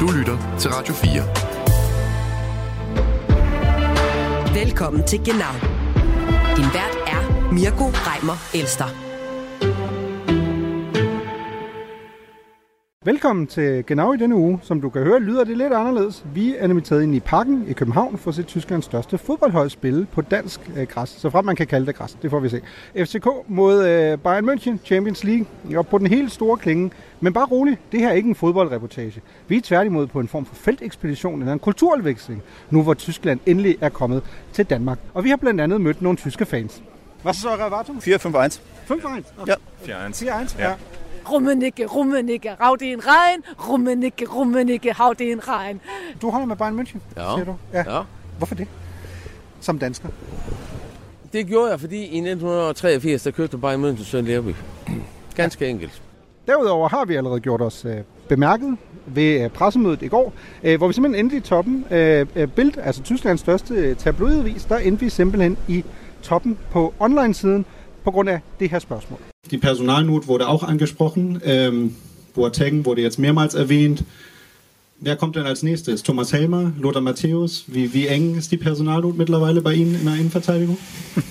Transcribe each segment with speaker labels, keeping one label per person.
Speaker 1: Du lytter til Radio
Speaker 2: 4. Velkommen til Genau. Din vært er Mirko Reimer Elster.
Speaker 3: Velkommen til Genau i denne uge. Som du kan høre, lyder det lidt anderledes. Vi er nemlig taget ind i parken i København for at se Tysklands største fodboldhold spille på dansk øh, græs. Så frem man kan kalde det græs, det får vi se. FCK mod øh, Bayern München, Champions League, op på den helt store klinge. Men bare rolig, det her er ikke en fodboldreportage. Vi er tværtimod på en form for feltekspedition eller en kulturudveksling, nu hvor Tyskland endelig er kommet til Danmark. Og vi har blandt andet mødt nogle tyske fans. Hvad så, Revato?
Speaker 4: 4-5-1. 5-1?
Speaker 3: Ja.
Speaker 4: 4-1.
Speaker 3: 4-1, ja.
Speaker 5: Rummenigge, Rummenigge, rav det en regn, Rummenigge, Rummenigge, hav det en regn.
Speaker 3: Du holder med Bayern München,
Speaker 6: ja.
Speaker 3: siger du?
Speaker 6: Ja. ja.
Speaker 3: Hvorfor det? Som dansker?
Speaker 6: Det gjorde jeg, fordi i 1983, der købte Bayern München Søren Lerby. Ganske ja. enkelt.
Speaker 3: Derudover har vi allerede gjort os øh, bemærket ved øh, pressemødet i går, øh, hvor vi simpelthen endte i toppen. Øh, øh Bild, altså Tysklands største tabloidavis, der endte vi simpelthen i toppen på online-siden på grund af det her spørgsmål.
Speaker 7: Die Personalnot wurde auch angesprochen. Ähm, Boateng wurde jetzt mehrmals erwähnt. Wer kommt denn als nächstes? Thomas Helmer, Lothar Matthäus? Wie, wie eng ist die Personalnot mittlerweile bei Ihnen in der Innenverteidigung?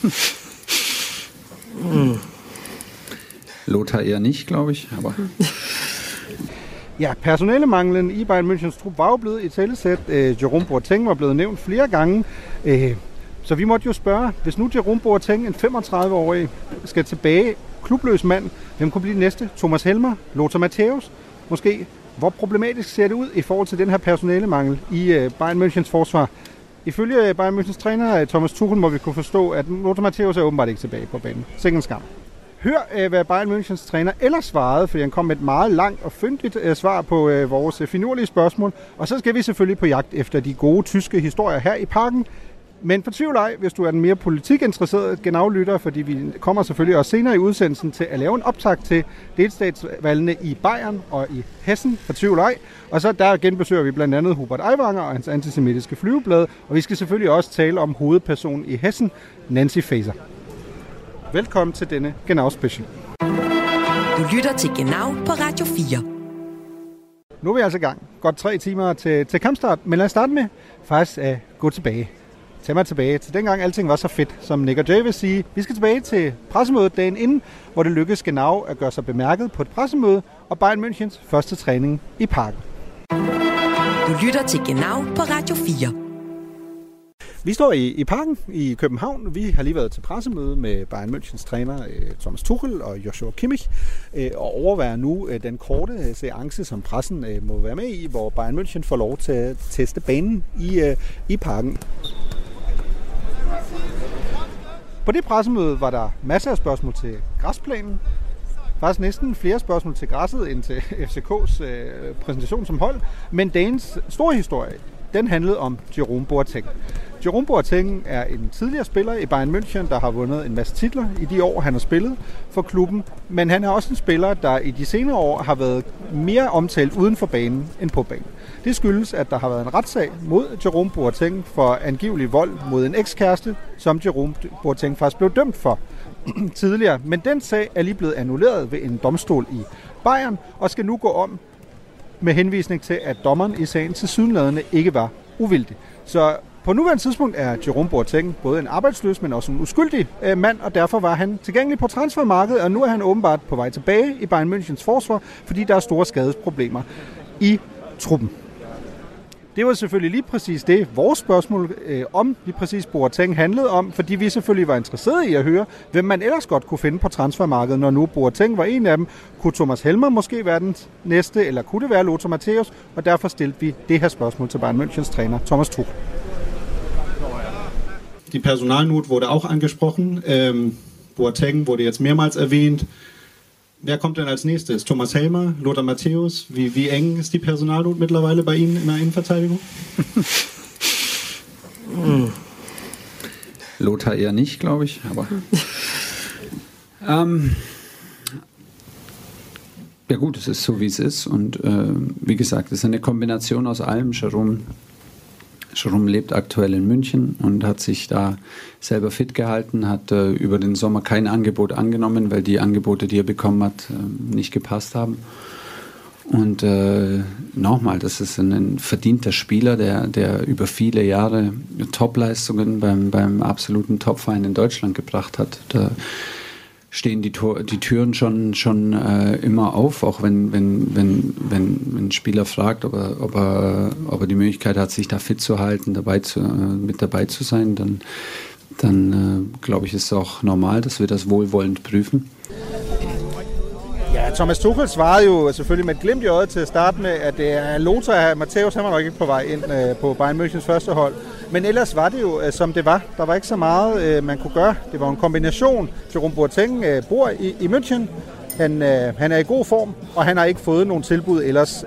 Speaker 8: Lothar eher nicht, glaube ich, aber...
Speaker 3: Ja, personalemanglen i Bayern Münchens trup var jo blevet i talesæt. Øh, Jerome Boateng var blevet nævnt flere gange. Øh, så vi måtte jo spørge, hvis nu Jerome Boateng, en 35-årig, skal tilbage, klubløs mand, hvem kunne blive næste? Thomas Helmer? Lothar Matthäus? Måske? Hvor problematisk ser det ud i forhold til den her personalemangel i øh, Bayern Münchens forsvar? Ifølge øh, Bayern Münchens træner øh, Thomas Tuchel må vi kunne forstå, at Lothar Matthäus er åbenbart ikke tilbage på banen. Sikken skam. Hør, hvad Bayern Münchens træner ellers svarede, fordi han kom med et meget langt og fyndigt svar på vores finurlige spørgsmål. Og så skal vi selvfølgelig på jagt efter de gode tyske historier her i parken. Men for tvivl ej, hvis du er den mere politikinteresseret genaflytter, fordi vi kommer selvfølgelig også senere i udsendelsen til at lave en optag til delstatsvalgene i Bayern og i Hessen, for tvivl ej. Og så der genbesøger vi blandt andet Hubert Aiwanger og hans antisemitiske flyveblad, og vi skal selvfølgelig også tale om hovedpersonen i Hessen, Nancy Faeser. Velkommen til denne Genau Special.
Speaker 2: Du lytter til Genau på Radio 4.
Speaker 3: Nu er vi altså i gang. Godt tre timer til, til kampstart, men lad os starte med faktisk at gå tilbage Tag mig tilbage til dengang alting var så fedt, som Nick og Jay vil sige. Vi skal tilbage til pressemødet dagen inden, hvor det lykkedes Genau at gøre sig bemærket på et pressemøde og Bayern Münchens første træning i parken.
Speaker 2: Du lytter til Genau på Radio 4.
Speaker 3: Vi står i, i parken i København. Vi har lige været til pressemøde med Bayern Münchens træner øh, Thomas Tuchel og Joshua Kimmich øh, og overværer nu øh, den korte seance, som pressen må være med i, hvor Bayern München får lov til at teste banen i, i parken. På det pressemøde var der masser af spørgsmål til græsplanen. Faktisk næsten flere spørgsmål til græsset end til FCK's øh, præsentation som hold. Men dagens store historie, den handlede om Jerome Boateng. Jerome Boateng er en tidligere spiller i Bayern München, der har vundet en masse titler i de år, han har spillet for klubben. Men han er også en spiller, der i de senere år har været mere omtalt uden for banen end på banen. Det skyldes, at der har været en retssag mod Jerome Boateng for angivelig vold mod en ekskæreste, som Jerome Boateng faktisk blev dømt for tidligere. Men den sag er lige blevet annulleret ved en domstol i Bayern og skal nu gå om med henvisning til, at dommeren i sagen til sydenladende ikke var uvildig. Så på nuværende tidspunkt er Jerome Boateng både en arbejdsløs, men også en uskyldig øh, mand, og derfor var han tilgængelig på transfermarkedet, og nu er han åbenbart på vej tilbage i Bayern Münchens forsvar, fordi der er store skadesproblemer i truppen. Det var selvfølgelig lige præcis det, vores spørgsmål øh, om lige præcis Boateng handlede om, fordi vi selvfølgelig var interesserede i at høre, hvem man ellers godt kunne finde på transfermarkedet, når nu Boateng var en af dem. Kunne Thomas Helmer måske være den næste, eller kunne det være Lothar Matthäus? Og derfor stillede vi det her spørgsmål til Bayern Münchens træner, Thomas Tuchel.
Speaker 7: Die Personalnot wurde auch angesprochen. Ähm, Boateng wurde jetzt mehrmals erwähnt. Wer kommt denn als nächstes? Thomas Helmer, Lothar Matthäus? Wie, wie eng ist die Personalnot mittlerweile bei Ihnen in der Innenverteidigung?
Speaker 8: Lothar eher nicht, glaube ich, aber. ähm, ja gut, es ist so, wie es ist. Und äh, wie gesagt, es ist eine Kombination aus allem. Jerome Jerome lebt aktuell in München und hat sich da selber fit gehalten, hat äh, über den Sommer kein Angebot angenommen, weil die Angebote, die er bekommen hat, äh, nicht gepasst haben. Und äh, nochmal, das ist ein, ein, verdienter Spieler, der, der über viele Jahre Topleistungen beim, beim absoluten Topverein in Deutschland gebracht hat. Da stehen die, Tor, die Türen schon, schon äh, immer auf, auch wenn, wenn, wenn, wenn, ein Spieler fragt, ob er, ob, er, ob er die Möglichkeit hat, sich da fit zu halten, dabei zu, äh, mit dabei zu sein, dann, dann äh, glaube ich, ist es auch normal, dass wir das wohlwollend prüfen.
Speaker 3: Ja, Thomas Tuchel svarede jo selvfølgelig med et glimt i øjet til at starte med, at Lothar Matthäus, han var nok ikke på vej ind øh, på Bayern Münchens første hold. Men ellers var det jo, øh, som det var. Der var ikke så meget, øh, man kunne gøre. Det var en kombination. Jerome Boateng øh, bor i, i München. Han, han er i god form, og han har ikke fået nogen tilbud ellers.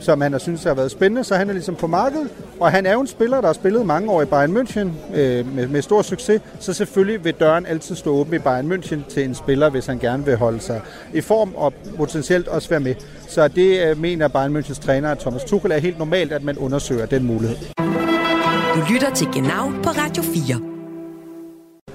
Speaker 3: Som han har synes har været spændende, så han er ligesom på markedet. Og han er jo en spiller, der har spillet mange år i Bayern München med, med stor succes, så selvfølgelig vil døren altid stå åben i Bayern München til en spiller, hvis han gerne vil holde sig i form og potentielt også være med. Så det mener Bayern Münchens træner, Thomas Tuchel, er helt normalt, at man undersøger den mulighed.
Speaker 2: Du lytter til Genau på Radio 4.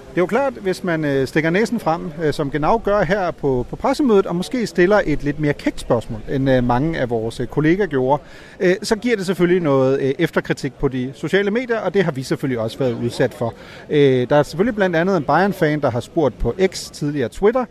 Speaker 3: Det er jo klart, hvis man øh, stikker næsen frem, øh, som Genau gør her på, på pressemødet, og måske stiller et lidt mere kægt spørgsmål, end øh, mange af vores øh, kolleger gjorde, øh, så giver det selvfølgelig noget øh, efterkritik på de sociale medier, og det har vi selvfølgelig også været udsat for. Der er selvfølgelig blandt andet en Bayern-fan, der har spurgt på X, tidligere Twitter,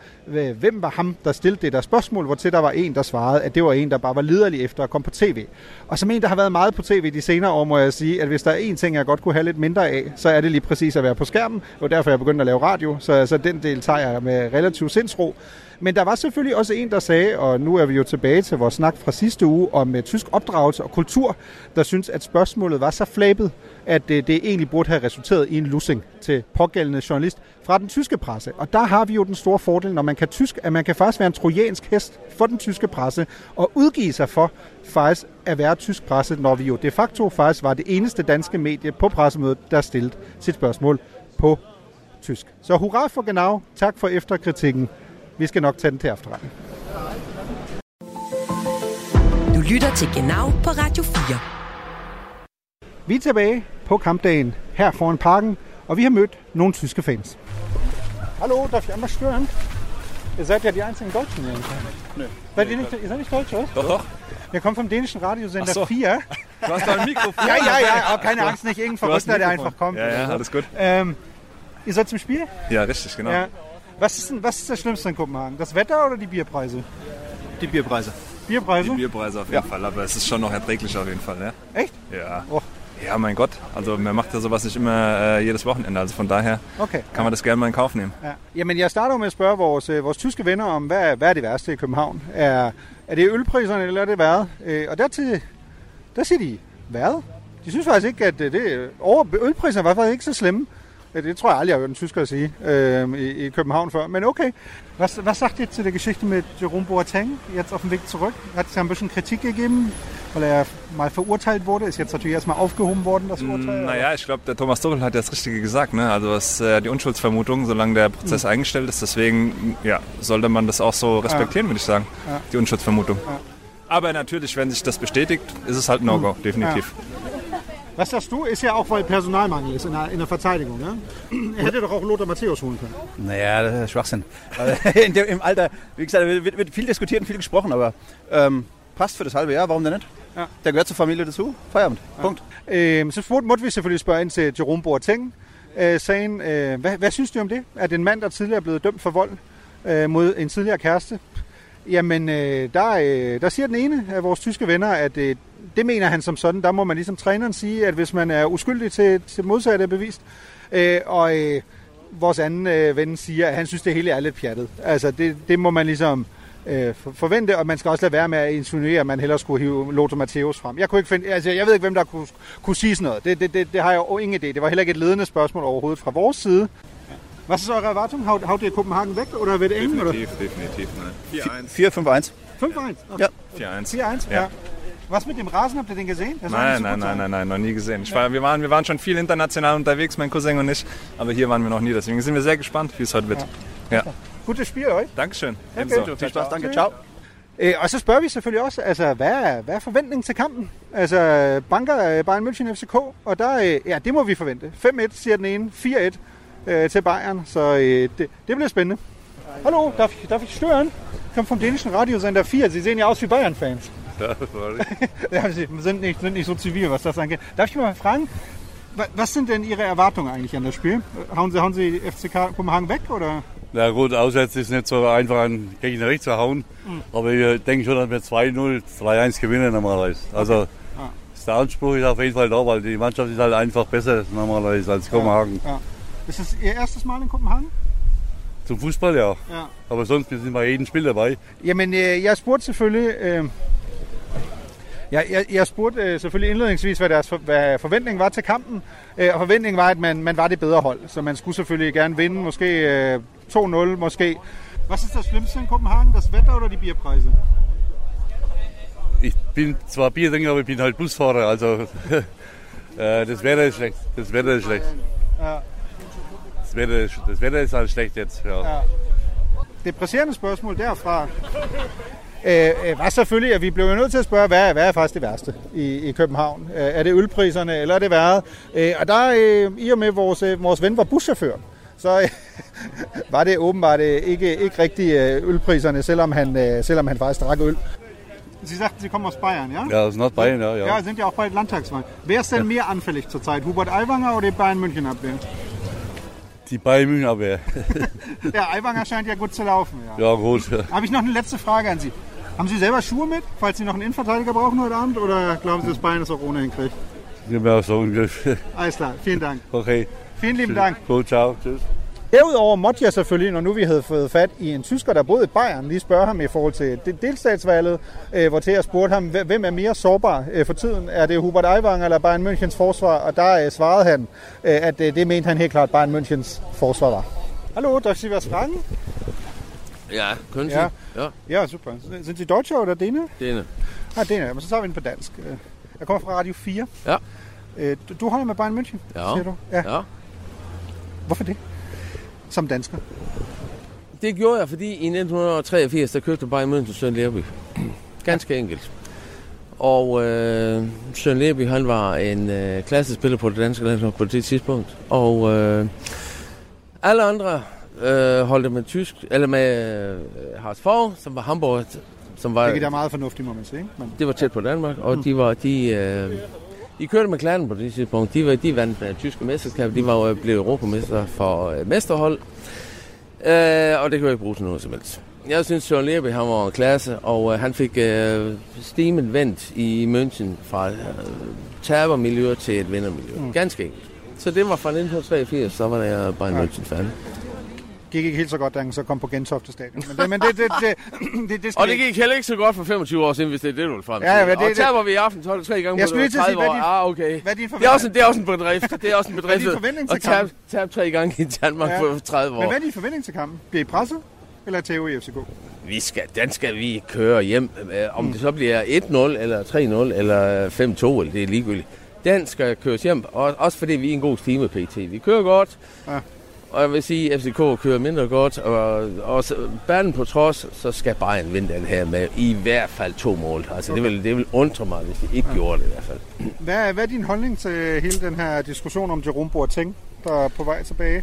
Speaker 3: hvem var ham, der stillede det der spørgsmål, hvor til der var en, der svarede, at det var en, der bare var liderlig efter at komme på tv. Og som en, der har været meget på tv de senere år, må jeg sige, at hvis der er en ting, jeg godt kunne have lidt mindre af, så er det lige præcis at være på skærmen, og derfor jeg begyndt at lave radio, så, så den del tager jeg med relativ sindsro. Men der var selvfølgelig også en, der sagde, og nu er vi jo tilbage til vores snak fra sidste uge om uh, tysk opdragelse og kultur, der synes, at spørgsmålet var så flabet, at uh, det egentlig burde have resulteret i en lussing til pågældende journalist fra den tyske presse. Og der har vi jo den store fordel, når man kan tysk, at man kan faktisk være en trojansk hest for den tyske presse og udgive sig for faktisk at være tysk presse, når vi jo de facto faktisk var det eneste danske medie på pressemødet, der stillede sit spørgsmål på tysk. Så hurra for genau. Tak for efterkritikken. Vi skal nok tage den til efterretning.
Speaker 2: Du lytter til Genau på Radio 4.
Speaker 3: Vi er tilbage på kampdagen her foran parken, og vi har mødt nogle tyske fans. Hallo, darf ich einmal stören? Ihr seid ja die einzigen Deutschen hier. Nö. Seid ihr, nicht, ihr seid nicht Deutsche, oder?
Speaker 1: Doch, doch.
Speaker 3: Wir kommen vom dänischen Radiosender
Speaker 1: so.
Speaker 3: 4.
Speaker 1: Du hast doch ein Mikrofon.
Speaker 3: ja, ja, ja, aber keine Angst, nicht irgendein Verrückter, der einfach kommt.
Speaker 1: Ja, ja, alles gut.
Speaker 3: Ähm, ihr seid zum Spiel?
Speaker 1: Ja, richtig, genau. Ja.
Speaker 3: Was, ist denn, was ist das Schlimmste in Kopenhagen? Das Wetter oder die Bierpreise?
Speaker 1: Die Bierpreise.
Speaker 3: Bierpreise?
Speaker 1: Die Bierpreise auf jeden ja. Fall, aber es ist schon noch erträglich auf jeden Fall. Ne?
Speaker 3: Echt?
Speaker 1: Ja. Oh. Ja, mein Gott. Also man macht ja sowas nicht immer äh, jedes Wochenende. Also von daher
Speaker 3: okay,
Speaker 1: kan man das gerne mal in Kauf nehmen.
Speaker 3: Ja. Jamen jeg starter med at spørge vores, øh, vores tyske venner om, hvad, hvad er det værste i København? Er, er det ølpriserne, eller er det været? Øh, og dertil, der siger de, hvad? De synes faktisk ikke, at det, det over, ølpriserne var faktisk ikke så slemme. Det tror jeg aldrig, jeg har hørt en tysker sige øh, i, i København før. Men okay. Was, was sagt ihr zu der Geschichte mit Jerome Boateng jetzt auf dem Weg zurück? Hat es ja ein bisschen Kritik gegeben, weil er mal verurteilt wurde. Ist jetzt natürlich erstmal aufgehoben worden, das Urteil.
Speaker 1: Naja, ich glaube, der Thomas Tuchel hat ja das Richtige gesagt. Ne? Also es äh, die Unschuldsvermutung, solange der Prozess mhm. eingestellt ist. Deswegen ja, sollte man das auch so respektieren, ja. würde ich sagen. Ja. Die Unschuldsvermutung. Ja. Aber natürlich, wenn sich das bestätigt, ist es halt No-Go, mhm. definitiv.
Speaker 3: Was sagst du? Ist ja auch, weil Personalmangel ist in der, in der Verteidigung. Ne? Er hätte doch auch Lothar Matthäus holen können.
Speaker 4: Naja, das ist Schwachsinn. dem, Im Alter, wie gesagt, wird, wird, viel diskutiert und viel gesprochen, aber ähm, passt für das halbe Jahr, warum denn nicht? Ja. Der gehört zur Familie dazu. Feierabend. Ja. Punkt.
Speaker 3: Øhm, så måtte vi selvfølgelig spørge ind til Jerome Boateng. Øh, sagen, øh, hvad, hvad synes du om det? At en mand, der tidligere er blevet dømt for vold øh, mod en tidligere kæreste, Jamen, øh, der, øh, der siger den ene af vores tyske venner, at øh, det mener han som sådan. Der må man ligesom træneren sige, at hvis man er uskyldig til, til modsatte bevist, øh, og øh, vores anden øh, ven siger, at han synes, det hele er lidt pjattet. Altså, det, det må man ligesom øh, forvente, og man skal også lade være med at insinuere, at man hellere skulle hive Lothar Matthäus frem. Jeg, kunne ikke finde, altså, jeg ved ikke, hvem der kunne, kunne sige sådan noget. Det, det, det, det har jeg jo ingen idé. Det var heller ikke et ledende spørgsmål overhovedet fra vores side. Was ist eure Erwartung? Haut, haut ihr Kopenhagen weg oder wird eng?
Speaker 1: Definitiv,
Speaker 3: oder?
Speaker 1: definitiv. Ne?
Speaker 4: 4-5-1.
Speaker 3: 5-1?
Speaker 4: Okay. Ja.
Speaker 1: 4-1.
Speaker 3: 4-1, ja. ja. Was mit dem Rasen? Habt ihr den gesehen?
Speaker 1: Nein, nein, nein, nein, nein, noch nie gesehen. Ich war, wir, waren, wir waren schon viel international unterwegs, mein Cousin und ich, aber hier waren wir noch nie. Deswegen sind wir sehr gespannt, wie es heute wird. Ja.
Speaker 3: ja. Gutes Spiel euch.
Speaker 1: Dankeschön.
Speaker 3: Okay.
Speaker 1: Ebenso.
Speaker 4: Viel Spaß, danke, ciao.
Speaker 3: Øh, og så spørger vi selvfølgelig også, altså, hvad er, hvad er forventningen til kampen? Altså, banker Bayern München FCK, og der, øh, ja, det må vi forvente. 5-1 siger den ene, 4-1 øh, til Bayern, så øh, det, det bliver spændende. Hallo, darf ich, darf ich stören? komme vom dänischen Radiosender 4. Sie sehen ja aus wie Bayern-Fans.
Speaker 9: Ja, sorry.
Speaker 3: ja, Sie sind nicht, sind nicht so zivil, was das angeht. Darf ich mal fragen, wa- was sind denn Ihre Erwartungen eigentlich an das Spiel? Hauen Sie, hauen Sie FCK Kopenhagen weg oder?
Speaker 9: Na gut, auswärts ist nicht so einfach einen Gegner wegzuhauen. Aber ich denke schon, dass wir 2-0, 3-1 gewinnen normalerweise. Also der Anspruch ist auf jeden Fall da, weil die Mannschaft ist halt einfach besser normalerweise als Kopenhagen.
Speaker 3: Ja. Ist das Ihr erstes Mal in Kopenhagen?
Speaker 9: Zum Fußball ja.
Speaker 3: Ja.
Speaker 9: Aber sonst wir sind bei jedem Spiel dabei.
Speaker 3: Jamen, øh, jeg spurgte selvfølgelig... Øh, ja, jeg, jeg spurgte øh, selvfølgelig indledningsvis, hvad deres for, hvad forventningen var til kampen. Øh, og forventningen var, at man, man var det bedre hold. Så man skulle selvfølgelig gerne vinde, måske øh, 2-0, måske. Was ist das Schlimmste in Kopenhagen? Das Wetter oder die Bierpreise?
Speaker 9: Ich bin zwar Biertrinker, aber ich bin halt Busfahrer. Also äh, das Wetter ist schlecht. Das Wetter ist schlecht.
Speaker 3: Ja.
Speaker 9: Das Wetter ist, das Wetter ist halt schlecht jetzt. Ja.
Speaker 3: Ja. Det presserende spørgsmål derfra øh, øh, var selvfølgelig, at vi blev jo nødt til at spørge, hvad, er- hvad er faktisk det værste i, i København? Øh, er det ølpriserne, eller er det været? Øh, og der, øh, i og med vores, øh, vores ven var buschauffør, så øh, var det åbenbart øh, ikke, ikke rigtig øh, ølpriserne, selvom han, øh, selvom han faktisk drak øl. Sie sagten, Sie kommen aus Bayern, ja?
Speaker 9: Ja, das ist Nordbayern, ja. ja.
Speaker 3: Ja, sind ja auch bei Landtagswahlen. Wer ist denn mehr anfällig zurzeit? Hubert Aiwanger oder die Bayern München Abwehr?
Speaker 9: Die Bayern München Abwehr.
Speaker 3: Ja, Aiwanger scheint ja gut zu laufen. Ja.
Speaker 9: Ja, gut.
Speaker 3: Habe ich noch eine letzte Frage an Sie. Haben Sie selber Schuhe mit, falls Sie noch einen Innenverteidiger brauchen heute Abend? Oder glauben Sie, dass Bayern das auch ohne hinkriegt?
Speaker 9: Ich bin auch so Griff.
Speaker 3: Alles klar, vielen Dank.
Speaker 9: Okay.
Speaker 3: Vielen lieben Dank.
Speaker 9: Gut, ciao. Tschüss.
Speaker 3: Derudover måtte jeg selvfølgelig, når nu vi havde fået fat i en tysker, der boede i Bayern, lige spørge ham i forhold til det delstatsvalget, øh, hvor til jeg spurgte ham, hvem- er mere sårbar øh, for tiden? Er det Hubert Aiwanger eller Bayern Münchens forsvar? Og der øh, svarede han, at det mente han helt klart Bayern Münchens forsvar var. Hallo, darf ich Sie was fragen?
Speaker 6: Ja, Sie?
Speaker 3: Ja.
Speaker 6: Ja,
Speaker 3: Ja, super. Sind Sie Deutsche oder Däne?
Speaker 6: denne.
Speaker 3: Ah, Däne, men så tager vi den på dansk. Øh, Jeg kommer fra Radio 4.
Speaker 6: Ja.
Speaker 3: Øh, Du, du holder med Bayern München,
Speaker 6: Ja.
Speaker 3: siger du? Ja.
Speaker 6: Ja.
Speaker 3: Hvorfor det? Som dansker.
Speaker 6: Det gjorde jeg, fordi i 1983, der købte Bayern München Søren Lerby. Ganske enkelt. Og øh, Søren Lerby, han var en øh, klassespiller på det danske landshold på det tidspunkt. Og øh, alle andre øh, holdte med tysk, eller med øh, som var Hamburg, som var,
Speaker 3: Det er meget fornuftigt, må man sige. ikke? Men,
Speaker 6: det var tæt på Danmark, og de var, de, øh, de kørte med klanen på det tidspunkt. De, var, de vandt med tyske mesterskab, de var jo blevet europamester for øh, mesterhold. Øh, og det kan jo ikke bruge til noget som helst. Jeg synes, Søren Lerby, han var en klasse, og øh, han fik øh, stimen vendt i München fra øh, tabermiljø til et vindermiljø. Mm. Ganske enkelt. Så det var fra 1983, så var jeg Bayern
Speaker 3: Ja.
Speaker 6: München-fan.
Speaker 3: Gik ikke helt så godt, da han så kom på Gentofte Stadion. Men det, men det, det, det, det, det skal
Speaker 6: Og det
Speaker 3: ikke-
Speaker 6: gik heller ikke så godt for 25 år siden, hvis det er det, du vil frem til.
Speaker 3: Ja, men det-
Speaker 6: og taber vi i aften, så er det tre gange
Speaker 3: Jeg
Speaker 6: på
Speaker 3: skulle lige til at
Speaker 6: 30
Speaker 3: sige,
Speaker 6: år.
Speaker 3: hvad din-
Speaker 6: Ah, okay.
Speaker 3: hvad er din
Speaker 6: det, er også en, det er også en bedrift. Det er også en bedrift. at tabe, tabe tre gange i Danmark
Speaker 3: Ja.
Speaker 6: på 30 år.
Speaker 3: Men hvad er din forventning til kampen? Bliver I presset? Eller er Theo i FCK?
Speaker 6: Vi skal, den skal vi køre hjem. Øh, Om det så bliver 1-0, eller 3-0, eller 5-2, eller det er ligegyldigt. Den skal køres hjem, og også fordi vi er en god stime PT. Vi kører godt,
Speaker 3: Ja.
Speaker 6: Og jeg vil sige, at FCK kører mindre godt, og, og banen på trods, så skal Bayern vinde den her med i hvert fald to mål. Altså, det, vil, det vil undre mig, hvis de ikke gjorde det i hvert fald.
Speaker 3: Hvad, hvad er din holdning til hele den her diskussion om Jerome Boateng, der er på vej tilbage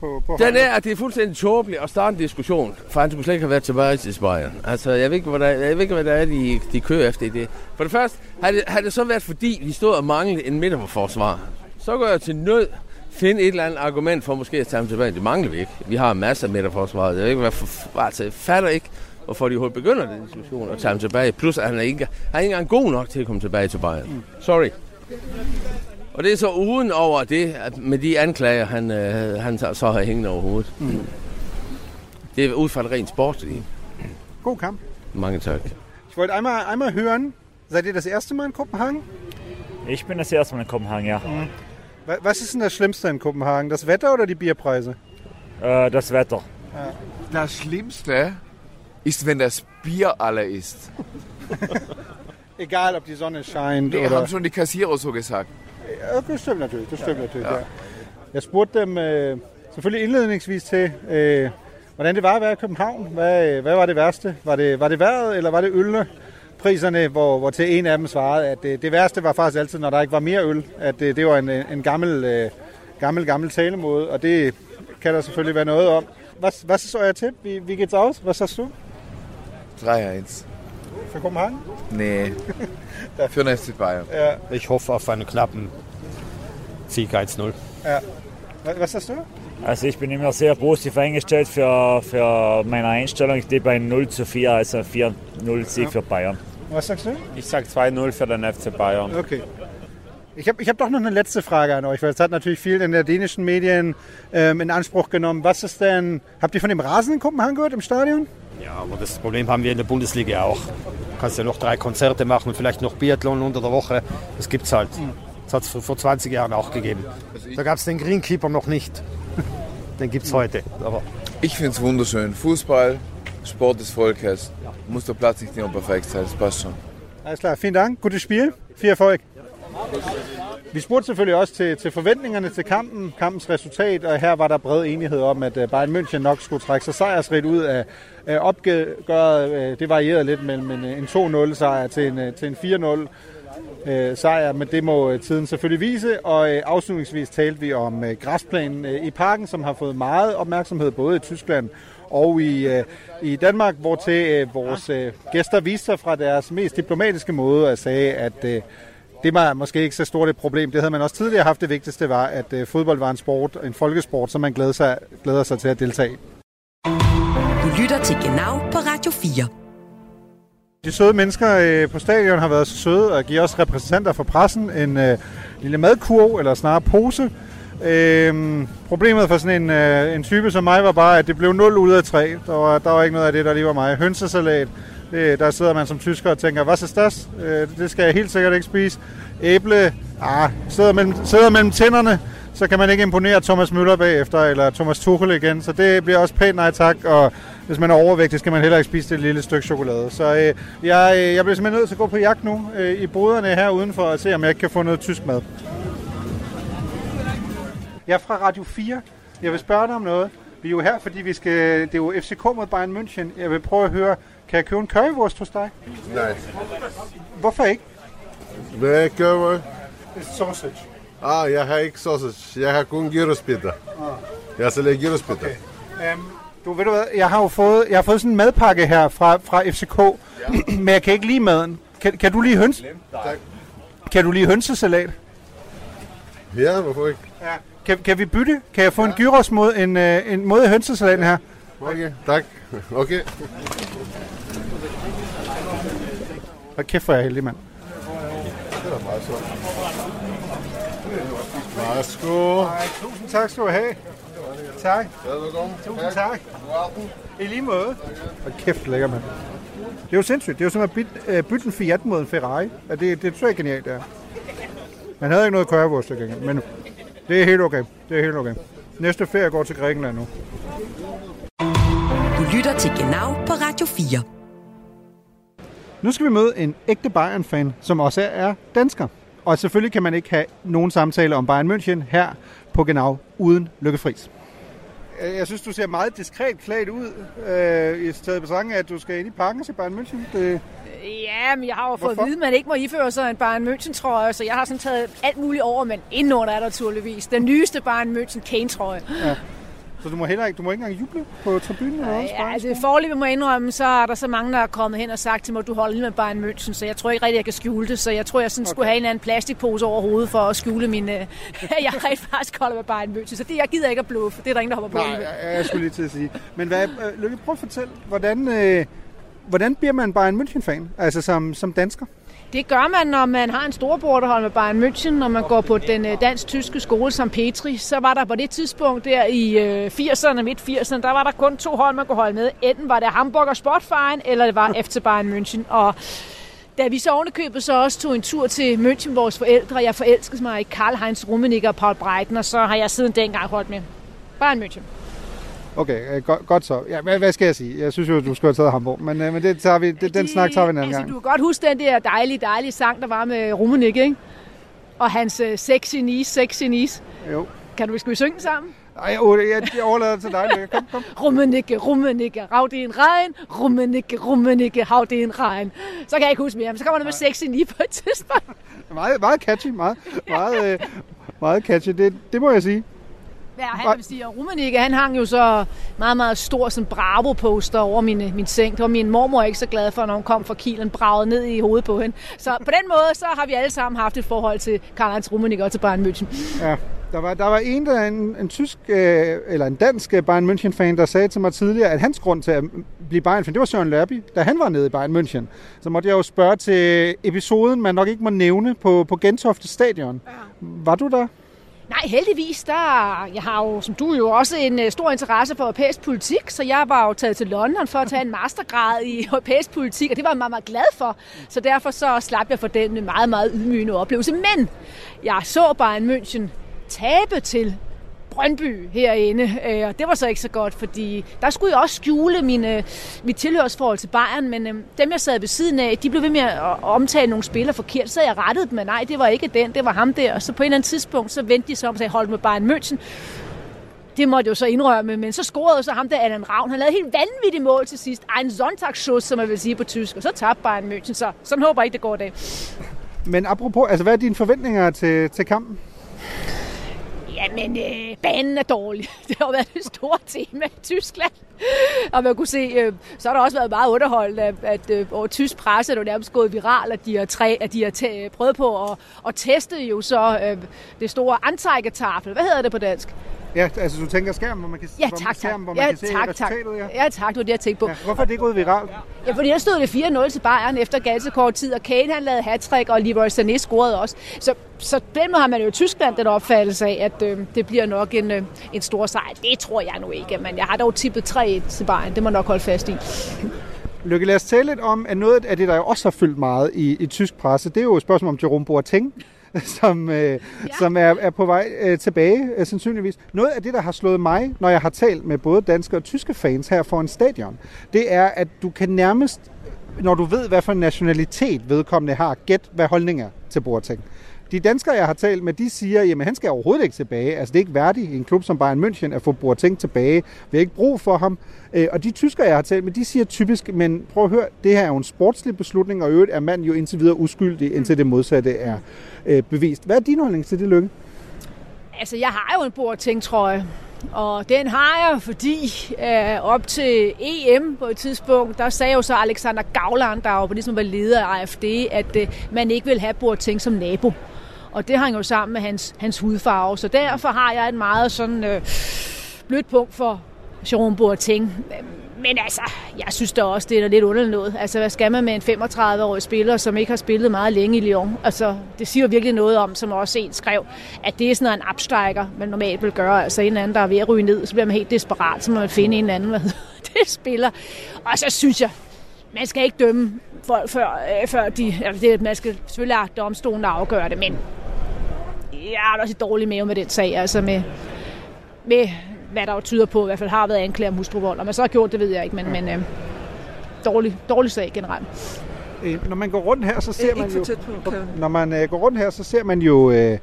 Speaker 3: på, på
Speaker 6: Den er, at det er fuldstændig tåbeligt at starte en diskussion, for han skulle slet ikke have været tilbage til Bayern. Altså, jeg ved ikke, hvad der, jeg ved ikke, hvad der er, de, de kører efter i det. For det første, har det, har det så været, fordi vi stod og manglede en midterforsvar. Så går jeg til nød finde et eller andet argument for måske at tage ham tilbage. Det mangler vi ikke. Vi har masser af midterforsvar. Jeg ved ikke, hvad for, altså, jeg fatter ikke, hvorfor de overhovedet begynder den diskussion og tage ham tilbage. Plus, at han er ikke, han er ikke engang god nok til at komme tilbage til Bayern. Sorry. Og det er så uden over det, at med de anklager, han, øh, han så har hængende over hovedet. Mm. Det er ud fra et rent sportsligt.
Speaker 3: God kamp.
Speaker 6: Mange tak.
Speaker 3: Ich wollte einmal, einmal hören, seid ihr das erste Mal in Kopenhagen?
Speaker 10: Ich bin das erste Mal in Kopenhagen, ja.
Speaker 3: Wa- Was ist denn das Schlimmste in Kopenhagen? Das Wetter oder die Bierpreise?
Speaker 10: Äh, das Wetter.
Speaker 11: Das Schlimmste ist, wenn das Bier alle ist.
Speaker 3: Egal, ob die Sonne scheint
Speaker 11: Nee,
Speaker 3: oder...
Speaker 11: haben schon die Kassierer so gesagt.
Speaker 3: Ja, det stemmer naturligt. Det stemmer naturligt,
Speaker 11: Ja.
Speaker 3: ja. Jeg spurgte dem øh, selvfølgelig indledningsvis til, øh, hvordan det var at være i København. Hvad, øh, hvad var det værste? Var det, var det vejret, eller var det ølene? Priserne, hvor, hvor til en af dem svarede, at det, det værste var faktisk altid, når der ikke var mere øl. At det, det var en, en gammel, øh, gammel, gammel talemåde, og det kan der selvfølgelig være noget om. Was, was ist euer Tipp? Wie, wie geht's aus? Was sagst du?
Speaker 11: 3-1.
Speaker 3: Für Kopenhagen?
Speaker 11: Nee. Für den FC Bayern.
Speaker 3: Ja.
Speaker 12: Ich hoffe auf einen knappen Sieg 1-0.
Speaker 3: Ja. Was sagst du?
Speaker 10: Also ich bin immer sehr positiv eingestellt für, für meine Einstellung. Ich tippe ein 0 zu 4, also 4-0 Sieg
Speaker 3: Ja.
Speaker 10: für Bayern.
Speaker 3: Was sagst du?
Speaker 13: Ich sag 2-0 für den FC Bayern.
Speaker 3: Okay. Ich habe ich hab doch noch eine letzte Frage an euch, weil es hat natürlich viel in der dänischen Medien ähm, in Anspruch genommen. Was ist denn, habt ihr von dem Rasen in Kopenhagen gehört im Stadion?
Speaker 12: Ja, aber das Problem haben wir in der Bundesliga auch. Du kannst ja noch drei Konzerte machen und vielleicht noch Biathlon unter der Woche. Das gibt's halt. Das hat es vor 20 Jahren auch gegeben. Da gab es den Greenkeeper noch nicht. Den gibt's heute. Aber
Speaker 11: Ich finde es wunderschön. Fußball, Sport des Volkes. Muss der Platz nicht immer perfekt sein, das passt schon.
Speaker 3: Alles klar, vielen Dank, gutes spil, viel erfolg. Vi spurgte selvfølgelig også til, til forventningerne til kampen, kampens resultat, og her var der bred enighed om, at øh, Bayern München nok skulle trække sig sejrsrigt ud af, af opgøret. Øh, Det varierede lidt mellem en, en 2-0 sejr til en, øh, til en 4-0 øh, sejr, men det må øh, tiden selvfølgelig vise. Og øh, afslutningsvis talte vi om øh, græsplænen øh, i parken, som har fået meget opmærksomhed både i Tyskland og i, øh, i Danmark, hvor til øh, vores øh, gæster viste sig fra deres mest diplomatiske måde og sagde, at øh, det var måske ikke så stort et problem. Det havde man også tidligere haft. Det vigtigste var, at øh, fodbold var en sport, en folkesport, som man glæder sig, glæder sig til at deltage i.
Speaker 2: Du lytter til Genau på Radio 4.
Speaker 3: De søde mennesker øh, på stadion har været så søde at give os repræsentanter for pressen en øh, lille madkurv, eller snarere pose. Øhm, problemet for sådan en, øh, en type som mig var bare, at det blev 0 ud af 3. Der var, der var ikke noget af det, der lige var mig. Hønsesalat, det, der sidder man som tysker og tænker, hvad så das? Øh, det skal jeg helt sikkert ikke spise. Æble, ah, sidder mellem, sidder mellem tænderne, så kan man ikke imponere Thomas Møller bagefter, eller Thomas Tuchel igen. Så det bliver også pænt nej tak, og hvis man er overvægtig, skal man heller ikke spise det lille stykke chokolade. Så øh, jeg, jeg bliver simpelthen nødt til at gå på jagt nu øh, i boderne her udenfor og se, om jeg ikke kan få noget tysk mad. Jeg er fra Radio 4. Jeg vil spørge dig om noget. Vi er jo her, fordi vi skal, det er jo FCK mod Bayern München. Jeg vil prøve at høre, kan jeg købe en currywurst hos dig?
Speaker 14: Nej.
Speaker 3: Hvorfor ikke?
Speaker 14: Hvad er curry?
Speaker 3: Sausage.
Speaker 14: Ah, jeg har ikke sausage. Jeg har kun gyrospita. Jeg sælger gyrospita.
Speaker 3: Okay. Um, du ved du hvad, jeg har jo fået, jeg har fået sådan en madpakke her fra, fra FCK, men jeg kan ikke lide maden. Kan, kan du lide høns?
Speaker 14: Tak.
Speaker 3: Kan du lide hønsesalat?
Speaker 14: Ja, hvorfor ikke?
Speaker 3: Ja. Kan, kan vi bytte? Kan jeg få en gyros mod en, øh, en mod hønsesalaten her?
Speaker 14: Okay, tak. Okay.
Speaker 3: Hvor kæft, er jeg heldig, mand.
Speaker 14: Det er meget sjovt. Værsgo.
Speaker 3: Tusind tak skal du have. Tak.
Speaker 14: Velkommen.
Speaker 3: Tusind tak. I lige måde. Hvor kæft, lækker, mand. Det er jo sindssygt. Det er jo som at bytte, øh, bytte en Fiat mod en Ferrari. Ja, det, det tror jeg er genialt, det er. Man havde ikke noget gengæld, men det er helt okay. Det er helt okay. Næste ferie går til Grækenland nu.
Speaker 2: Du lytter til Genau på Radio 4.
Speaker 3: Nu skal vi møde en ægte Bayern-fan, som også er dansker. Og selvfølgelig kan man ikke have nogen samtale om Bayern München her på Genau uden Lykke Friis. Jeg synes, du ser meget diskret klædt ud, øh, i stedet betragtning af, at du skal ind i parken se Bayern München. Det,
Speaker 5: Ja, men jeg har jo fået
Speaker 3: Hvorfor?
Speaker 5: at vide, at man ikke må iføre sig en Bayern München trøje, så jeg har sådan taget alt muligt over, men indenunder er der naturligvis den nyeste Bayern München Kane trøje.
Speaker 3: ja. Så du må heller ikke, du må ikke engang juble på tribunen? Eller hvad?
Speaker 5: Ja, altså forløbet må jeg indrømme, så er der så mange, der er kommet hen og sagt til mig, at du holder med Bayern München, så jeg tror ikke rigtig, jeg kan skjule det. Så jeg tror, jeg sådan okay. skulle have en eller anden plastikpose over hovedet for at skjule min... Øh, jeg rent faktisk holder med Bayern München, så det, jeg gider ikke at bluffe. Det er der ingen, der hopper på.
Speaker 3: Nej, jeg, jeg skulle lige til at sige. Men hvad, øh, Lykke, prøv at fortælle, hvordan, øh, hvordan bliver man Bayern München-fan, altså som, som dansker?
Speaker 5: Det gør man, når man har en storbror, der holder med Bayern München, når man går på den øh, dansk-tyske skole som Petri. Så var der på det tidspunkt der i øh, 80'erne, midt 80'erne, der var der kun to hold, man kunne holde med. Enten var det Hamburg og Sportverein, eller det var FC Bayern München. Og da vi så ovenikøbet så også tog en tur til München, vores forældre, jeg forelskede mig i Karl-Heinz Rummenigge og Paul Breitner, og så har jeg siden dengang holdt med Bayern München.
Speaker 3: Okay, øh, godt, godt så. Ja, hvad, hvad skal jeg sige? Jeg synes jo, du skulle have taget Hamburg, men, øh, men det tager vi, det, den snak tager vi en anden
Speaker 5: Altså,
Speaker 3: gang.
Speaker 5: du kan godt huske den der dejlige, dejlige sang, der var med Rummenigge, ikke? Og hans øh, sexy niece, sexy niece.
Speaker 3: Jo.
Speaker 5: Kan du, skal vi synge den sammen?
Speaker 3: Ej, jeg, jeg, overlader det til dig, Lykke. Kom, kom.
Speaker 5: Rummenigge, Rummenigge, rav det en regn. Rummenigge, Rummenigge, hav det en regn. Så kan jeg ikke huske mere, men så kommer der med sexy niece på et tidspunkt.
Speaker 3: Meget, meget catchy, meget, meget, øh, meget catchy. Det, det må jeg sige.
Speaker 5: Ja, han vil sige, og Rummenigge, han hang jo så meget, meget stor sådan Bravo-poster over min, min seng. Det var min mormor ikke så glad for, når hun kom fra Kielen, braget ned i hovedet på hende. Så på den måde, så har vi alle sammen haft et forhold til Karl-Heinz Rummenigge og til Bayern München.
Speaker 3: Ja, der var, der var en, der en, en tysk, øh, eller en dansk øh, Bayern München-fan, der sagde til mig tidligere, at hans grund til at blive Bayern-fan, det var Søren Lørby, da han var nede i Bayern München. Så måtte jeg jo spørge til episoden, man nok ikke må nævne på, på Gentofte Stadion. Ja. Var du der?
Speaker 5: Nej, heldigvis, der, jeg har jo, som du jo, også en uh, stor interesse for europæisk politik, så jeg var jo taget til London for at tage en mastergrad i europæisk politik, og det var jeg meget, meget glad for. Så derfor så slap jeg for den meget, meget ydmygende oplevelse. Men jeg så bare en München tabe til Brøndby herinde, øh, og det var så ikke så godt, fordi der skulle jeg også skjule mine, mit tilhørsforhold til Bayern, men øh, dem jeg sad ved siden af, de blev ved med at omtale nogle spillere forkert, så jeg rettede dem, men nej, det var ikke den, det var ham der, og så på et eller andet tidspunkt, så vendte de sig om og sagde, hold med Bayern München, det måtte jo så indrømme, men så scorede så ham der Allan Ravn. Han lavede helt vanvittigt mål til sidst. En Sonntagsschuss, som man vil sige på tysk. Og så tabte Bayern München, så sådan håber jeg ikke, det går i dag.
Speaker 3: Men apropos, altså hvad er dine forventninger til, til kampen?
Speaker 5: Jamen, øh, banen er dårlig. Det har været det store tema i Tyskland. Og man kunne se, øh, så har der også været meget underholdende, at, at øh, over tysk presse er det nærmest gået viral, at de har, træ, at de har tæ, øh, prøvet på at, at teste jo så øh, det store antrækketafel. Hvad hedder det på dansk?
Speaker 3: Ja, altså du tænker skærm, hvor man kan,
Speaker 5: ja,
Speaker 3: hvor
Speaker 5: tak,
Speaker 3: man,
Speaker 5: tak.
Speaker 3: skærm, hvor man
Speaker 5: ja,
Speaker 3: kan se
Speaker 5: tak,
Speaker 3: resultatet?
Speaker 5: tak.
Speaker 3: Ja.
Speaker 5: ja, tak, det var det, jeg tænkte på.
Speaker 3: Ja, hvorfor er det gået viralt?
Speaker 5: Ja, fordi der stod det 4-0 til Bayern efter ganske kort tid, og Kane han lavede hat og Leroy Sané scorede også. Så, så den måde har man jo i Tyskland den opfattelse af, at øh, det bliver nok en, øh, en stor sejr. Det tror jeg nu ikke, men jeg har dog tippet 3-1 til Bayern. Det må nok holde fast i.
Speaker 3: Lykke, lad os tale lidt om, at noget af det, der jo også har fyldt meget i, i tysk presse, det er jo et spørgsmål om Jerome Boateng, som, øh, ja. som er, er på vej øh, tilbage, øh, sandsynligvis. Noget af det, der har slået mig, når jeg har talt med både danske og tyske fans her foran stadion, det er, at du kan nærmest, når du ved, hvad for en nationalitet vedkommende har, gæt, hvad holdning er til Boateng. De danskere, jeg har talt med, de siger, at han skal overhovedet ikke tilbage. Altså, det er ikke værdigt i en klub som Bayern München at få Boateng tilbage. Vi har ikke brug for ham. Øh, og de tyskere, jeg har talt med, de siger typisk, men prøv at høre, det her er jo en sportslig beslutning, og i øvrigt er manden jo indtil videre uskyldig, indtil det modsatte er øh, bevist. Hvad er din holdning til det, Lykke?
Speaker 5: Altså, jeg har jo en Boateng-trøje, og den har jeg, fordi øh, op til EM på et tidspunkt, der sagde jo så Alexander Gauland, der jo ligesom var leder af AFD, at øh, man ikke vil have Boateng som nabo. Og det hang jo sammen med hans, hans hudfarve. Så derfor har jeg et meget sådan øh, blødt punkt for Jerome Boateng. Men altså, jeg synes da også, det er lidt underligt noget. Altså, hvad skal man med en 35-årig spiller, som ikke har spillet meget længe i Lyon? Altså, det siger virkelig noget om, som også en skrev, at det er sådan en abstrækker, man normalt vil gøre. Altså, en anden, der er ved at ryge ned, så bliver man helt desperat, så må man finde en anden, hvad det spiller. Og så synes jeg, man skal ikke dømme folk før, øh, før de... Altså, det, man skal selvfølgelig have domstolen afgøre det, men jeg har også et dårligt mave med den sag, altså med, med hvad der jo tyder på, i hvert fald har været anklaget om hustruvold. Og man så har gjort det, ved jeg ikke, men, men øh, dårlig, dårlig sag generelt.
Speaker 3: Øh, når man går rundt her, så ser
Speaker 15: Øh,
Speaker 3: man jo...
Speaker 15: på,
Speaker 3: når man øh, går rundt her, så ser man jo øh,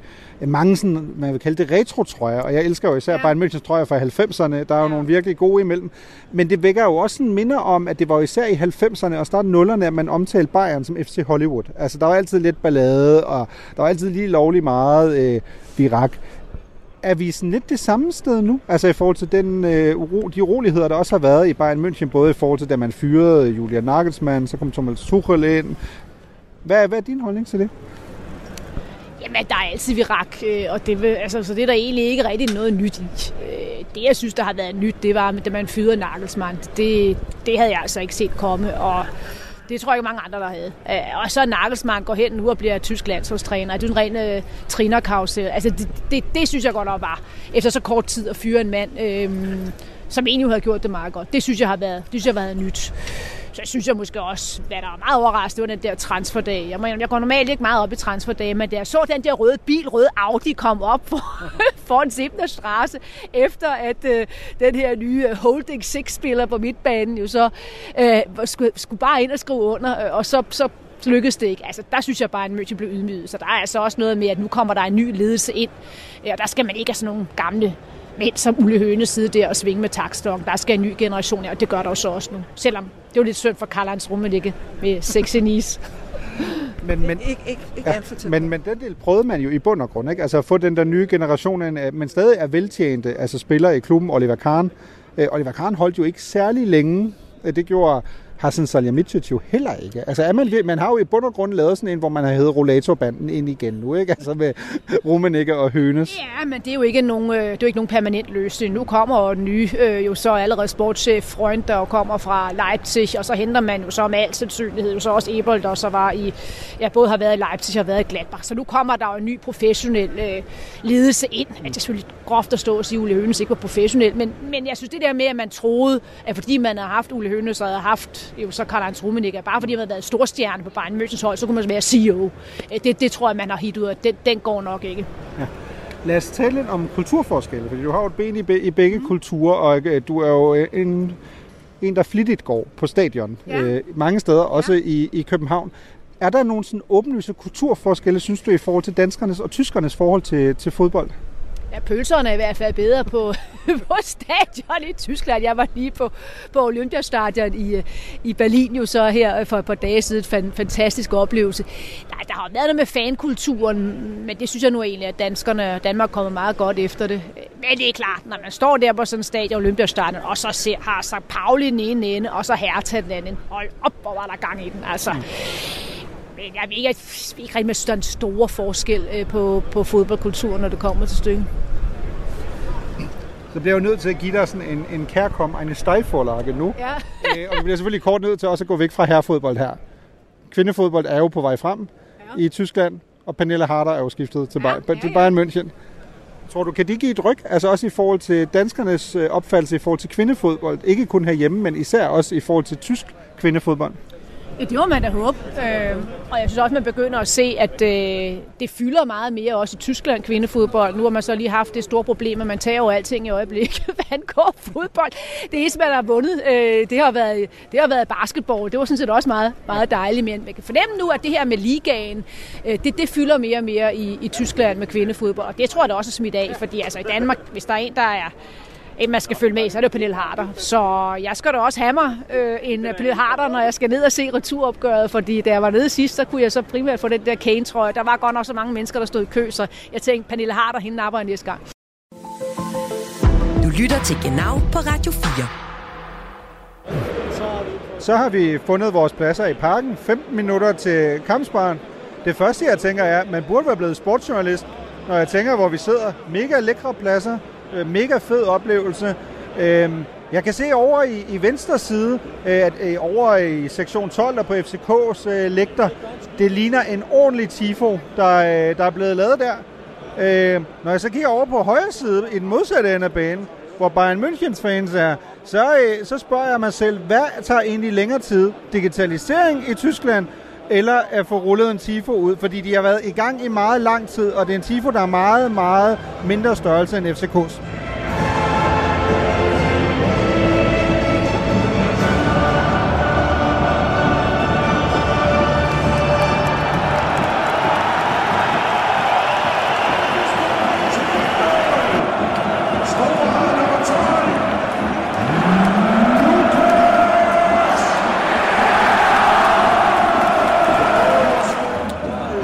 Speaker 3: mange sådan, man vil kalde det retro-trøjer, og jeg elsker jo især ja. Bayern Münchens trøjer fra 90'erne, der er jo ja. nogle virkelig gode imellem. Men det vækker jo også sådan minder om, at det var især i 90'erne og starten 0'erne, at man omtalte Bayern som FC Hollywood. Altså, der var altid lidt ballade, og der var altid lige lovlig meget øh, virak. Er vi sådan lidt det samme sted nu? Altså i forhold til den, øh, uro, de uroligheder, der også har været i Bayern München, både i forhold til, da man fyrede Julian Nagelsmann, så kom Thomas Tuchel ind. Hvad, hvad er din holdning til det?
Speaker 5: Jamen, der er altid virak, øh, og det, vil, altså, så det er der egentlig ikke rigtig noget nyt i. Øh, det, jeg synes, der har været nyt, det var, da man fyrede Nagelsmann. Det, det havde jeg altså ikke set komme, og det tror jeg ikke mange andre, der havde. Øh, og så Nagelsmann går hen nu og bliver tysk landsholdstræner. Det er en ren øh, trænerkarusel. Altså, det, det, det, synes jeg godt nok var, efter så kort tid at fyre en mand, øh, som egentlig havde gjort det meget godt. Det synes jeg har været, det synes jeg har været nyt. Så synes jeg måske også, hvad der er meget overraskende, det var den der transferdag. Jeg, mener, jeg går normalt ikke meget op i transferdage, men da jeg så den der røde bil, røde Audi, kom op for, foran Sibner Straße, efter at øh, den her nye øh, Holding 6-spiller på midtbanen jo så øh, skulle, skulle bare ind og skrive under, øh, og så, så så lykkedes det ikke. Altså, der synes jeg bare, at München blev ydmyget. Så der er altså også noget med, at nu kommer der en ny ledelse ind. Ja, der skal man ikke have sådan nogle gamle mænd som Ulle Høne sidde der og svinge med takstokken. Der skal en ny generation, og det gør der jo så også nu. Selvom det jo lidt synd for Karl-Heinz Rummenigge med sexy nis.
Speaker 3: men, men,
Speaker 15: ikke, ikke, ikke for tæt
Speaker 3: men, men den del prøvede man jo i bund og grund, ikke? Altså at få den der nye generation, ind, øh, men stadig er veltjente, altså spillere i klubben, Oliver Kahn. Øh, Oliver Kahn holdt jo ikke særlig længe. Øh, Det gjorde Hassan Salihamidzic jo heller ikke. Altså er man, man har jo i bund og grund lavet sådan en, hvor man har hævet rollatorbanden ind igen nu, ikke? Altså med Rummenigge og Hønes.
Speaker 5: Ja, men det er jo ikke nogen, øh, det er jo ikke nogen permanent løsning. Nu kommer jo den nye, øh, jo så allerede sportschef Freund, der kommer fra Leipzig, og så henter man jo så med al sandsynlighed jo så også Ebold, der så var i, ja, både har været i Leipzig og været i Gladbach. Så nu kommer der jo en ny professionel øh, ledelse ind. At det er selvfølgelig groft at stå og sige, at Ule Hønes ikke var professionel, men, men jeg synes det der med, at man troede, at fordi man havde haft Ule Hønes og havde haft jo så Karl-Heinz Rummenigge, bare fordi man havde været storstjerne på Bayern Münchens hold, så kunne man være CEO. Øh, Det, det tror jeg, man har hit ud af. Den, den går nok ikke.
Speaker 3: Lad os tale lidt om kulturforskelle, fordi du har jo et ben i, be- i begge mm. kulturer, og øh, du er jo øh, en, en, der flittigt går på stadion
Speaker 5: Ja.
Speaker 3: øh, mange steder, også i, i København. Er der nogle sådan åbenlyse kulturforskelle, synes du, i forhold til danskernes og tyskernes forhold til, til fodbold?
Speaker 5: Ja, pølserne er i hvert fald bedre på, på stadion i Tyskland. Jeg var lige på, på Olympiastadion i, øh, i Berlin jo så her øh, for et par dage siden. Fan, fantastisk oplevelse. Der, der har været noget med fankulturen, men det synes jeg nu egentlig, at danskerne Danmark kommer meget godt efter det. Men det er klart, når man står der på sådan en stadion, Olympiastadion, og så ser, har St. Pauli den ene ende, og så Hertha den anden. Hold op, hvor var der gang i den. Altså, Mm jeg jeg ved ikke rigtig, med den store forskel øh, på, på fodboldkulturen, når det kommer til stykket.
Speaker 3: Så bliver jeg jo nødt til at give dig sådan en, en kærkom, en stejforlage nu.
Speaker 5: Ja.
Speaker 3: øh, og du bliver selvfølgelig kort nødt til også at gå væk fra herrefodbold her. Kvindefodbold er jo på vej frem ja. i Tyskland, og Pernille Harder er jo skiftet til, ja, ja, ja. til Bayern München. Tror du, kan de give et ryg? Altså også i forhold til danskernes øh, opfattelse i forhold til kvindefodbold. Ikke kun herhjemme, men især også i forhold til tysk kvindefodbold.
Speaker 5: Ja, det må man da håbe. Øh, og jeg synes også, man begynder at se, at øh, det fylder meget mere også i Tyskland kvindefodbold. Nu har man så lige haft det store problem, at man tager jo alting i øjeblikket, hvad angår fodbold. Det eneste, man har vundet, øh, det, har været, det har været basketball. Det var sådan set også meget, meget dejligt. Men man kan fornemme nu, at det her med ligaen, øh, det, det fylder mere og mere i, i Tyskland med kvindefodbold. Og det tror jeg da også er smidt af, fordi altså i Danmark, hvis der er en, der er en, man skal følge med i, så er det jo Pernille Harder. Så jeg skal da også have mig øh, en Pernille Harder, når jeg skal ned og se returopgøret, fordi da jeg var nede sidst, så kunne jeg så primært få den der Kane-trøje. Der var godt nok så mange mennesker, der stod i kø, så jeg tænkte, Pernille Harder, hende napper jeg næste gang.
Speaker 2: Du lytter til Genau på Radio 4.
Speaker 3: Så har vi fundet vores pladser i parken. 15 minutter til kampsparen. Det første, jeg tænker, er, at man burde være blevet sportsjournalist, når jeg tænker, hvor vi sidder. Mega lækre pladser. Øh, mega fed oplevelse. Øhm, Jeg kan se over i, i venstre side, øh, at øh, over i sektion 12 der på FCK's øh, lægter, det ligner en ordentlig tifo, der, øh, der er blevet lavet der. Øh, når jeg så kigger over på højre side, i den modsatte ende af banen, hvor Bayern Münchens fans er, så, øh, så spørger jeg mig selv, hvad tager egentlig længere tid? Digitalisering i Tyskland, eller at få rullet en tifo ud? Fordi de har været i gang i meget lang tid, og det er en tifo, der er meget, meget mindre størrelse end FCK's.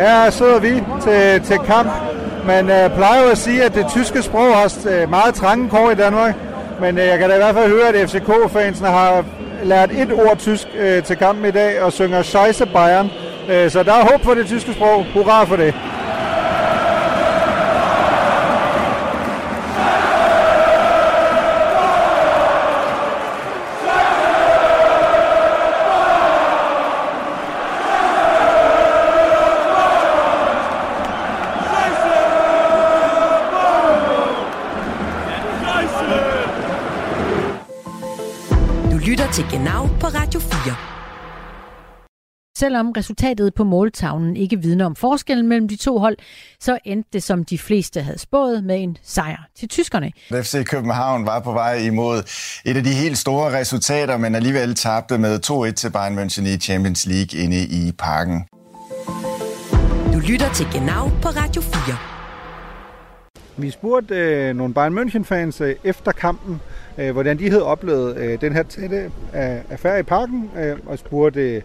Speaker 3: Her sidder vi til, til kamp. Man øh, plejer jo at sige, at det tyske sprog har øh, meget trange kår i Danmark. Men øh, jeg kan da i hvert fald høre, at FCK-fansene har lært et ord tysk øh, til kampen i dag og synger Scheisse Bayern. Øh, så der er håb for det tyske sprog. Hurra for det.
Speaker 2: Lytter til Genau på Radio 4.
Speaker 16: Selvom resultatet på måltavlen ikke vidner om forskellen mellem de to hold, så endte det, som de fleste havde spået, med en sejr til tyskerne.
Speaker 17: FC København var på vej imod et af de helt store resultater, men alligevel tabte med 2-1 til Bayern München i Champions League inde i parken.
Speaker 2: Du lytter til Genau på Radio 4.
Speaker 3: Vi spurgte øh, nogle Bayern München-fans øh, efter kampen, øh, hvordan de havde oplevet øh, den her tætte øh, affære i parken, øh, og spurgte øh,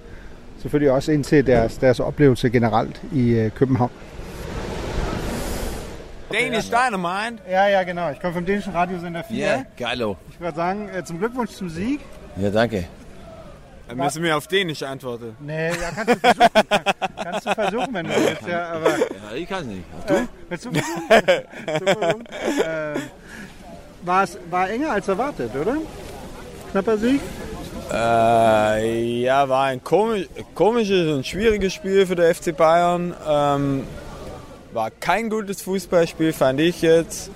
Speaker 3: selvfølgelig også ind til deres, deres oplevelse generelt i øh, København.
Speaker 15: Danish Dynamite.
Speaker 3: Ja, ja, genau. Ich komme vom dänischen Radiosender 4.
Speaker 15: Ja, geilo.
Speaker 3: Ich würde sagen, äh, zum Glückwunsch zum Sieg.
Speaker 15: Ja, danke.
Speaker 18: Dann müssen wir auf Dänisch antworten.
Speaker 3: Nee, ja, kannst du versuchen. kannst du versuchen, wenn du willst, ja, aber...
Speaker 15: Ja, ich kann es nicht.
Speaker 3: Du? Äh, willst du versuchen? Äh, war es war enger als erwartet, oder? Knapper Sieg?
Speaker 18: Äh, ja, war ein komisch, komisches und schwieriges Spiel für der FC Bayern. Ähm, war kein gutes Fußballspiel, fand ich jetzt.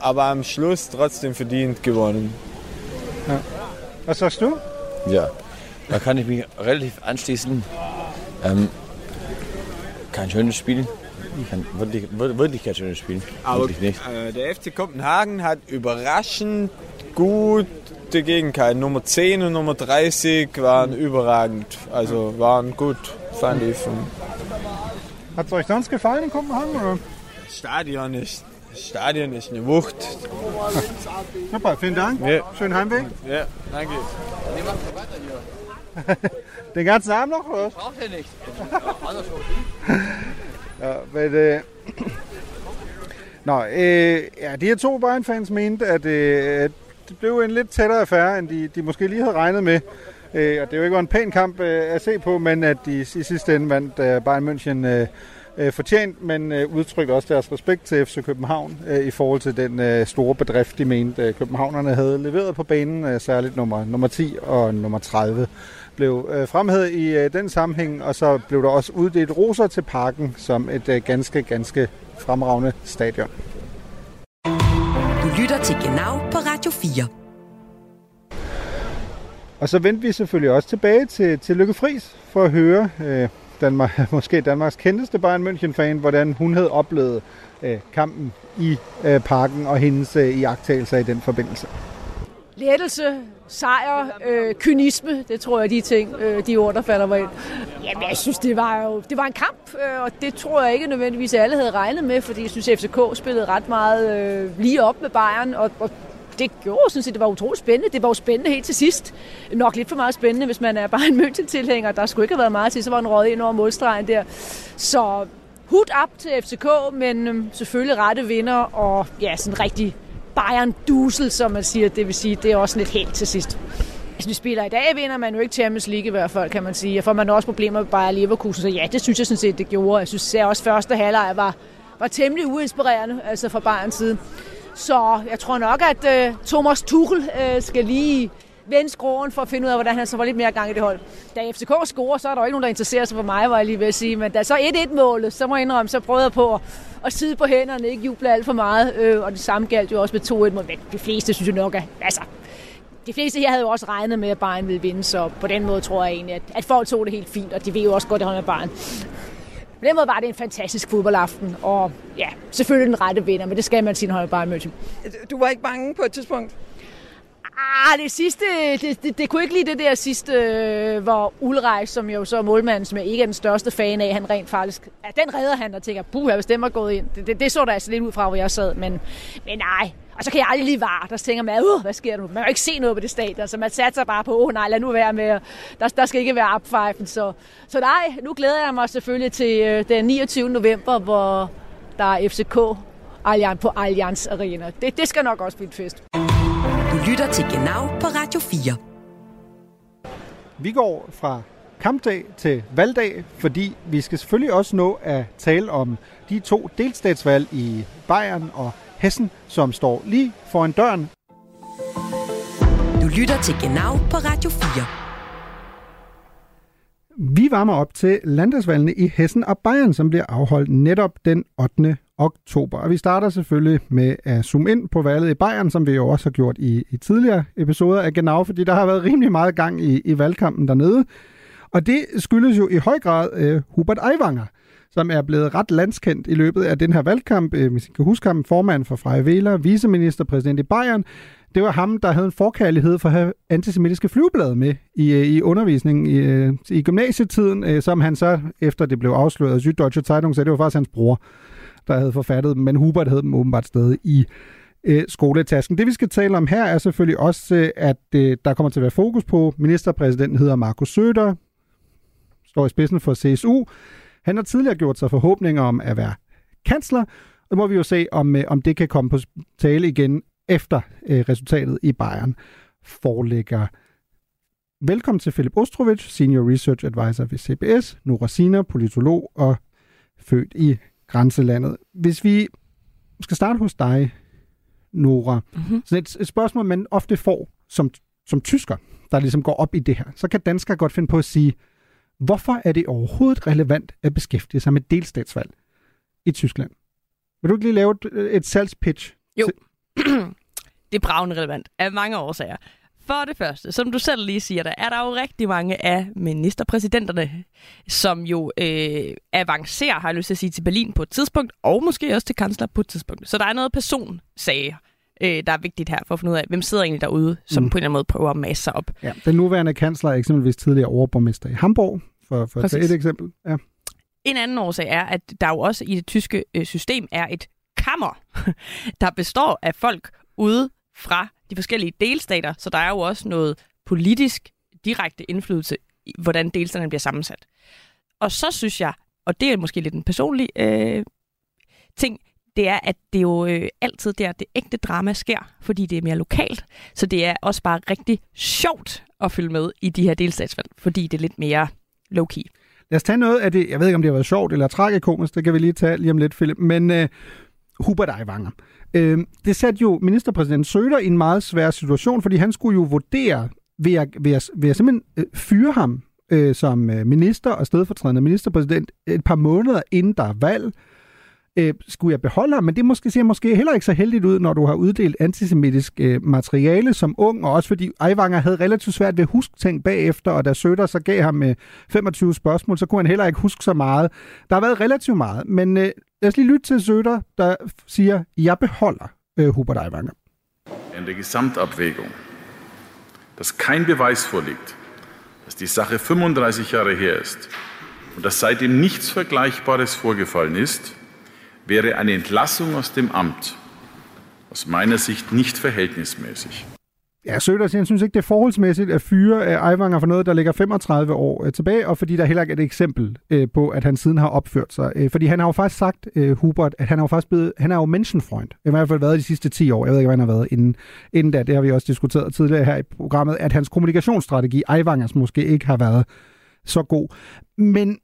Speaker 18: Aber am Schluss trotzdem verdient gewonnen.
Speaker 3: Ja. Was sagst du?
Speaker 15: Ja, da kann ich mich relativ anschließen. Ähm, kein schönes Spiel. Kein, wirklich, wirklich kein schönes Spiel.
Speaker 18: Aber
Speaker 15: wirklich nicht.
Speaker 18: äh, der FC Kopenhagen hat überraschend gute Gegenkeiten. Nummer 10 und Nummer 30 waren überragend. Also waren gut, fand ich.
Speaker 3: Hat es euch sonst gefallen in Kopenhagen? Oder?
Speaker 18: Das Stadion ist, das Stadion ist eine Wucht.
Speaker 3: Super, vielen Dank.
Speaker 18: Ja.
Speaker 3: Schönen Heimweg.
Speaker 18: Ja, danke.
Speaker 3: Den ganzen Abend noch? Oder?
Speaker 15: Braucht er nicht.
Speaker 3: Ja, men, øh, Nå, øh, ja, de her to Bayern-fans mente, at øh, det blev en lidt tættere affære, end de, de måske lige havde regnet med. Øh, og det jo ikke en pæn kamp øh, at se på, men at de i sidste ende vandt øh, Bayern München øh, øh, fortjent, men øh, udtrykte også deres respekt til FC København øh, i forhold til den øh, store bedrift, de mente, øh, københavnerne havde leveret på banen, øh, særligt nummer, nummer 10 og nummer 30 blev øh, fremhævet i øh, den sammenhæng, og så blev der også uddelt roser til parken som et øh, ganske, ganske fremragende stadion.
Speaker 2: Du lytter til Genau på Radio 4.
Speaker 3: Og så vendte vi selvfølgelig også tilbage til, til Lykke Friis for at høre øh, Danmark, måske Danmarks kendteste Bayern München-fan, hvordan hun havde oplevet øh, kampen i øh, parken og hendes øh, iagttagelser i den forbindelse.
Speaker 5: Lettelse, sejr, øh, kynisme, det tror jeg de ting, øh, de ord, der falder mig ind. Jamen, jeg synes, det var jo det var en kamp, øh, og det tror jeg ikke nødvendigvis alle havde regnet med, fordi jeg synes, FCK spillede ret meget øh, lige op med Bayern, og, og det gjorde synes jeg, det var utroligt spændende. Det var jo spændende helt til sidst. Nok lidt for meget spændende, hvis man er bare en München-tilhænger. Der skulle ikke have været meget til, så var en røget ind over målstregen der. Så hud op til FCK, men øh, selvfølgelig rette vinder, og ja, sådan rigtig Bayern-dusel, som man siger. Det vil sige, det er også lidt helt til sidst. Altså, Hvis vi spiller i dag, vinder man jo ikke Champions League i hvert fald, kan man sige. Og får man også problemer med Bayer Leverkusen, så ja, det synes jeg sådan set, det gjorde. Jeg synes jeg også, første halvleg var, var temmelig uinspirerende, altså fra Bayerns side. Så jeg tror nok, at uh, Thomas Tuchel uh, skal lige vende skroen for at finde ud af, hvordan han så var lidt mere gang i det hold. Da FCK scorer, så er der jo ikke nogen, der interesserer sig for mig, var jeg lige ved at sige. Men da så 1-1-målet, så må jeg indrømme, så prøvede jeg på at, at sidde på hænderne, ikke juble alt for meget. Øh, og det samme galt jo også med 2-1 mod De fleste synes jo nok, at altså, de fleste her havde jo også regnet med, at Bayern ville vinde, så på den måde tror jeg egentlig, at, at folk tog det helt fint, og de ved jo også godt, at han er Bayern. På den måde var det en fantastisk fodboldaften, og ja, selvfølgelig den rette vinder, men det skal man sige, når Bayern München.
Speaker 19: Du var ikke bange på et tidspunkt?
Speaker 5: Ah, det sidste, det, det, det kunne ikke lige det der sidste, øh, hvor Ulrej, som jo så er målmanden, som jeg ikke er den største fan af, han rent faktisk, ja, den redder han og tænker, puh, hvis den var gået ind. Det, det, det så der altså lidt ud fra, hvor jeg sad, men, men nej. Og så kan jeg aldrig lige vare, der tænker man, uh, hvad sker der nu? Man kan ikke se noget på det stadion, så man satser bare på, åh oh, nej, lad nu være med, der, der skal ikke være upfifen. Så, så nej, nu glæder jeg mig selvfølgelig til øh, den 29. november, hvor der er FCK Allianz på Allianz Arena. Det, det skal nok også blive et fest.
Speaker 2: Lytter til Genau på Radio 4.
Speaker 3: Vi går fra kampdag til valgdag, fordi vi skal selvfølgelig også nå at tale om de to delstatsvalg i Bayern og Hessen, som står lige foran døren.
Speaker 2: Du lytter til Genau på Radio 4.
Speaker 3: Vi varmer op til landsvalgene i Hessen og Bayern, som bliver afholdt netop den 8 oktober. Og vi starter selvfølgelig med at zoome ind på valget i Bayern, som vi jo også har gjort i, i tidligere episoder af Genau, fordi der har været rimelig meget gang i, i valgkampen dernede. Og det skyldes jo i høj grad uh, Hubert Aiwanger, som er blevet ret landskendt i løbet af den her valgkamp. Uh, hvis I kan huske ham, formand for Freie Wähler, viceministerpræsident i Bayern. Det var ham, der havde en forkærlighed for at have antisemitiske flyveblade med i, øh, i undervisningen i, i gymnasietiden, som han så, efter det blev afsløret af Süddeutsche Zeitung, så det var faktisk hans bror, der havde forfattet dem, men Hubert havde dem åbenbart stadig i øh, skoletasken. Det vi skal tale om her er selvfølgelig også, øh, at øh, der kommer til at være fokus på, ministerpræsidenten hedder Markus Söder, står i spidsen for CSU. Han har tidligere gjort sig forhåbninger om at være kansler, og må vi jo se, om, øh, om det kan komme på tale igen efter øh, resultatet i Bayern foreligger. Velkommen til Philip Ostrovic, Senior Research Advisor ved CBS, Nora Sina, politolog og født i grænselandet. Hvis vi skal starte hos dig, Nora. Mm-hmm. Så et, et spørgsmål, man ofte får som, som tysker, der ligesom går op i det her. Så kan danskere godt finde på at sige, hvorfor er det overhovedet relevant at beskæftige sig med delstatsvalg i Tyskland? Vil du ikke lige lave et, et salgspitch?
Speaker 20: Jo. det er bravende relevant af mange årsager. For det første, som du selv lige siger, der er der jo rigtig mange af ministerpræsidenterne, som jo øh, avancerer, har jeg lyst til at sige, til Berlin på et tidspunkt, og måske også til kansler på et tidspunkt. Så der er noget personsag, øh, der er vigtigt her for at finde ud af, hvem sidder egentlig derude, som mm. på en eller anden måde prøver at masse sig op.
Speaker 3: Ja, den nuværende kansler er eksempelvis tidligere overborgmester i Hamburg, for, for at tage et eksempel. Ja.
Speaker 20: En anden årsag er, at der jo også i det tyske øh, system er et kammer, der består af folk ude fra de forskellige delstater, så der er jo også noget politisk direkte indflydelse i, hvordan delstaterne bliver sammensat. Og så synes jeg, og det er måske lidt en personlig øh, ting, det er, at det jo øh, altid der, det ægte drama sker, fordi det er mere lokalt. Så det er også bare rigtig sjovt at følge med i de her delstatsvalg, fordi det er lidt mere low-key.
Speaker 3: Lad os tage noget af det, jeg ved ikke, om det har været sjovt eller tragikomisk, det kan vi lige tage lige om lidt, Philip, men øh, Hubert Aiwanger. Øh, det satte jo ministerpræsident Søder i en meget svær situation, fordi han skulle jo vurdere, vil jeg, vil jeg, vil jeg simpelthen øh, fyre ham øh, som øh, minister og stedfortrædende ministerpræsident et par måneder inden der er valg, øh, skulle jeg beholde ham, men det måske ser måske heller ikke så heldigt ud, når du har uddelt antisemitisk øh, materiale som ung, og også fordi Eivanger havde relativt svært ved at huske ting bagefter, og da Søder så gav ham øh, 25 spørgsmål, så kunne han heller ikke huske så meget. Der har været relativt meget, men øh, lad os lige lytte til Søder, der siger, jeg beholder äh, Hubert Aiwanger.
Speaker 21: In der Gesamtabwägung, dass kein Beweis vorliegt, dass die Sache 35 Jahre her ist und dass seitdem nichts Vergleichbares vorgefallen ist, wäre eine Entlassung aus dem Amt aus meiner Sicht nicht verhältnismäßig.
Speaker 3: Ja, Søder siger, han synes ikke, det er forholdsmæssigt at fyre øh, Eivanger for noget, der ligger 35 år øh, tilbage, og fordi der heller ikke er et eksempel øh, på, at han siden har opført sig. Fordi han har jo faktisk sagt, Hubert, at han har jo faktisk blevet, han er jo menschenfreund. I hvert fald været de sidste 10 år. Jeg ved ikke, hvad han har været inden, inden da. Det har vi også diskuteret tidligere her i programmet, at hans kommunikationsstrategi, Eivangers, måske ikke har været så god. Men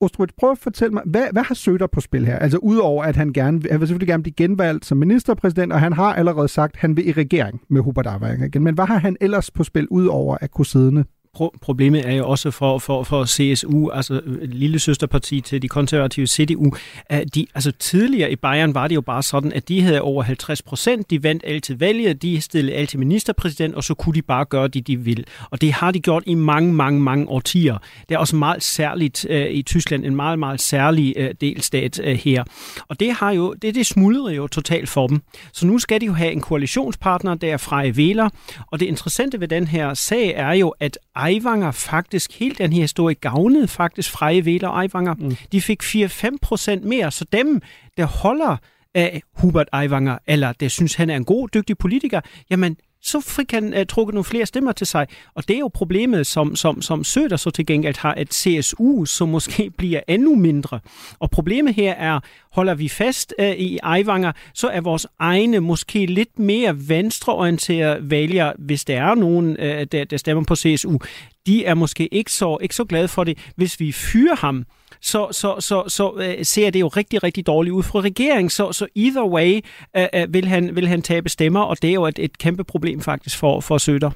Speaker 3: Ostrovich, prøv at fortælle mig, hvad, hvad har Søder på spil her? Altså udover, at han gerne han vil selvfølgelig gerne blive genvalgt som ministerpræsident, og han har allerede sagt, at han vil i regering med Hubert Aiwanger igen. Men hvad har han ellers på spil, udover at kunne siddende
Speaker 22: pro- problemet er jo også for, for, for CSU, altså øh, lille søsterparti til de konservative CDU. At de, altså tidligere i Bayern var det jo bare sådan, at de havde over 50 procent, de vandt altid valget, de stillede altid ministerpræsident, og så kunne de bare gøre det, de vil. Og det har de gjort i mange, mange, mange årtier. Det er også meget særligt uh, i Tyskland, en meget, meget særlig uh, delstat uh, her. Og det har jo, det, det smuldrede jo totalt for dem. Så nu skal de jo have en koalitionspartner, der er Freie Wähler, og det interessante ved den her sag er jo, at Eivanger faktisk, helt den her historie, gavnede faktisk Freie Wähler og Eivanger. Mm. De fik 4-5 procent mere, så dem, der holder af Hubert Eivanger, eller der synes, han er en god, dygtig politiker, jamen, så fik han uh, trukket nogle flere stemmer til sig. Og det er jo problemet, som, som, som Søder så til gengæld har, at CSU så måske bliver endnu mindre. Og problemet her er, holder vi fast uh, i Eivanger, så er vores egne måske lidt mere venstreorienterede vælgere, hvis der er nogen, uh, der, der stemmer på CSU, de er måske ikke så, ikke så glade for det. Hvis vi fyrer ham, så, så, så, så uh, ser det jo rigtig, rigtig dårligt ud fra regeringen. Så, så either way øh, øh, vil, han, vil han tabe stemmer, og det er jo et, et kæmpe problem faktisk for, for Søder.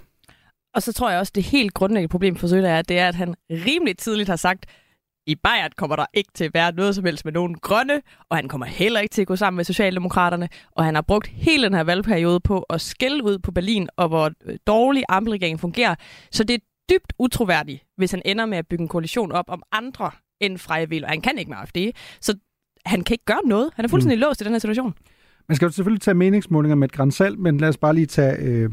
Speaker 20: Og så tror jeg også, det helt grundlæggende problem for Søder er, det er, at han rimelig tidligt har sagt, i Bayern kommer der ikke til at være noget som helst med nogen grønne, og han kommer heller ikke til at gå sammen med Socialdemokraterne, og han har brugt hele den her valgperiode på at skælde ud på Berlin, og hvor øh, dårlig ampelregeringen fungerer. Så det er dybt utroværdigt, hvis han ender med at bygge en koalition op om andre end Freie Wähler. Han kan ikke med AfD, så han kan ikke gøre noget. Han er fuldstændig mm. låst i den her situation.
Speaker 3: Man skal jo selvfølgelig tage meningsmålinger med et grænsalt, men lad os bare lige tage øh,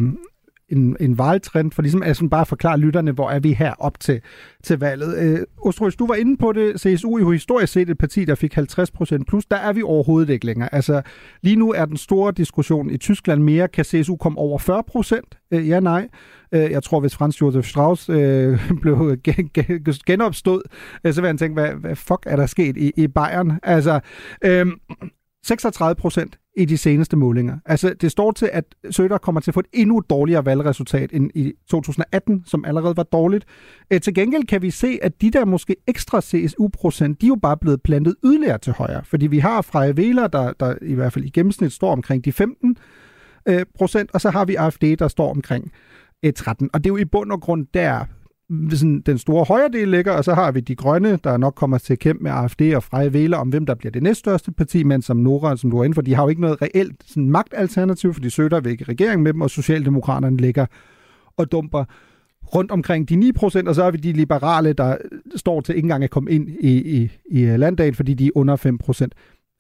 Speaker 3: en, en valgtrend, for ligesom altså bare at forklare lytterne, hvor er vi her op til, til valget. Øh, Ostrøs, du var inde på det. CSU i historisk set et parti, der fik 50% plus. Der er vi overhovedet ikke længere. Altså, lige nu er den store diskussion i Tyskland mere, kan CSU komme over 40%? Øh, ja, nej. Øh, jeg tror, hvis Franz Josef Strauss øh, blev gen, gen, genopstået, øh, så vil han tænke, hvad, hvad fuck er der sket i, i Bayern? Altså, øh, 36 procent i de seneste målinger. Altså, det står til, at Søder kommer til at få et endnu dårligere valgresultat end i 2018, som allerede var dårligt. Æ, til gengæld kan vi se, at de der måske ekstra CSU-procent, de er jo bare blevet plantet yderligere til højre. Fordi vi har Freie Wähler, der, der i hvert fald i gennemsnit står omkring de 15 øh, procent, og så har vi AFD, der står omkring øh, 13. Og det er jo i bund og grund der, sådan, den store højre del ligger, og så har vi de grønne, der nok kommer til at kæmpe med AFD og Freie Wähler om, hvem der bliver det næststørste parti, men som Nora, som du er inde for, de har jo ikke noget reelt sådan, magtalternativ, for de søger der ikke regering med dem, og Socialdemokraterne ligger og dumper rundt omkring de 9 procent, og så har vi de liberale, der står til ikke engang at komme ind i, i, i landdagen, fordi de er under 5 procent.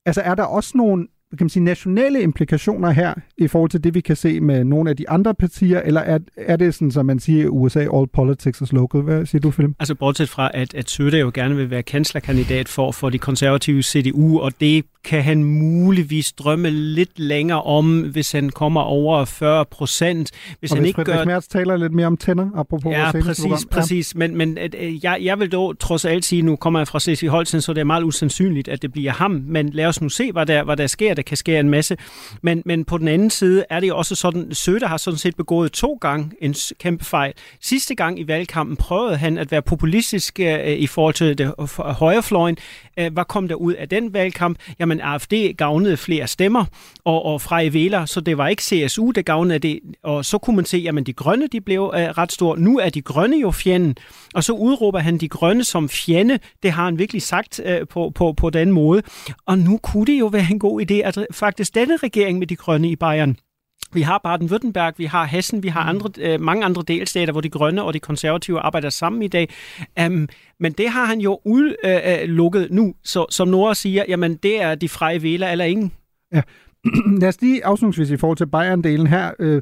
Speaker 3: Altså er der også nogle kan man sige, nationale implikationer her i forhold til det, vi kan se med nogle af de andre partier, eller er, er det sådan, som man siger, USA all politics is local? Hvad siger du, Philip?
Speaker 22: Altså bortset fra, at, at Søder jo gerne vil være kanslerkandidat for, for de konservative CDU, og det kan han muligvis drømme lidt længere om, hvis han kommer over 40 procent.
Speaker 3: Hvis og han hvis ikke gør... Mertz taler lidt mere om tænder, apropos
Speaker 22: Ja, præcis, program. præcis. Men, men at, øh, jeg, jeg vil dog trods alt sige, nu kommer jeg fra Slesvig Holsten, så det er meget usandsynligt, at det bliver ham. Men lad os nu se, hvad der, hvad der sker. Der kan ske en masse. Men, men på den anden side er det også sådan, Søder har sådan set begået to gange en kæmpe fejl. Sidste gang i valgkampen prøvede han at være populistisk øh, øh, i forhold til det højrefløjen. Uh, hvad kom der ud af den valgkamp? Jamen, AFD gavnede flere stemmer, og, og fra Væler, så det var ikke CSU, der gavnede det. Og så kunne man se, jamen de grønne, de blev ret store. Nu er de grønne jo fjenden, og så udråber han de grønne som fjende. Det har han virkelig sagt på, på, på den måde. Og nu kunne det jo være en god idé, at faktisk denne regering med de grønne i Bayern vi har Baden-Württemberg, vi har Hessen, vi har andre, øh, mange andre delstater, hvor de grønne og de konservative arbejder sammen i dag. Um, men det har han jo udelukket øh, nu, så som Nora siger, jamen det er de freie væler eller ingen.
Speaker 3: Ja. Lad os lige afslutningsvis i forhold til Bayern-delen her. Øh,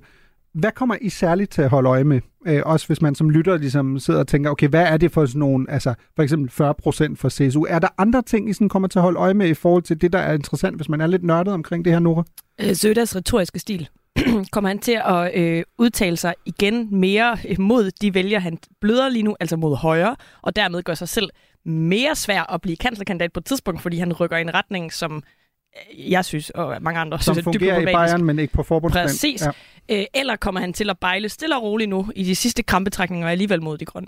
Speaker 3: hvad kommer I særligt til at holde øje med? Øh, også hvis man som lytter ligesom sidder og tænker, okay, hvad er det for sådan nogle, altså for eksempel 40 procent for CSU? Er der andre ting, I sådan kommer til at holde øje med i forhold til det, der er interessant, hvis man er lidt nørdet omkring det her, Nora?
Speaker 20: Øh, Søders retoriske stil. kommer han til at øh, udtale sig igen mere øh, mod de vælger, han bløder lige nu, altså mod højre, og dermed gør sig selv mere svær at blive kanslerkandidat på et tidspunkt, fordi han rykker i en retning, som jeg synes, og mange andre
Speaker 3: som
Speaker 20: synes,
Speaker 3: er fungerer i Bayern, men ikke på forbundsplan.
Speaker 20: Præcis. Ja. Øh, eller kommer han til at bejle stille og roligt nu i de sidste krampetrækninger alligevel mod de grønne?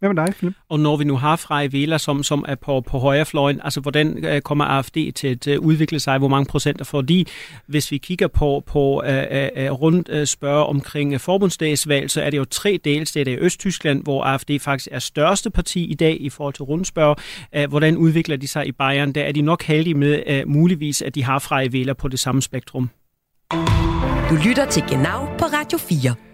Speaker 3: Hvad med dig, Philip?
Speaker 22: Og når vi nu har Freie Wähler, som, som er på, på højrefløjen, altså hvordan øh, kommer AFD til at udvikle sig? Hvor mange procenter får de? Hvis vi kigger på, på uh, uh, rundt uh, spørge omkring uh, forbundsdagsvalg, så er det jo tre delstater i Østtyskland, hvor AFD faktisk er største parti i dag i forhold til rundspørg. Uh, hvordan udvikler de sig i Bayern? Der er de nok heldige med uh, muligvis, at de har Freie Wähler på det samme spektrum.
Speaker 2: Du lytter til Genau på Radio 4.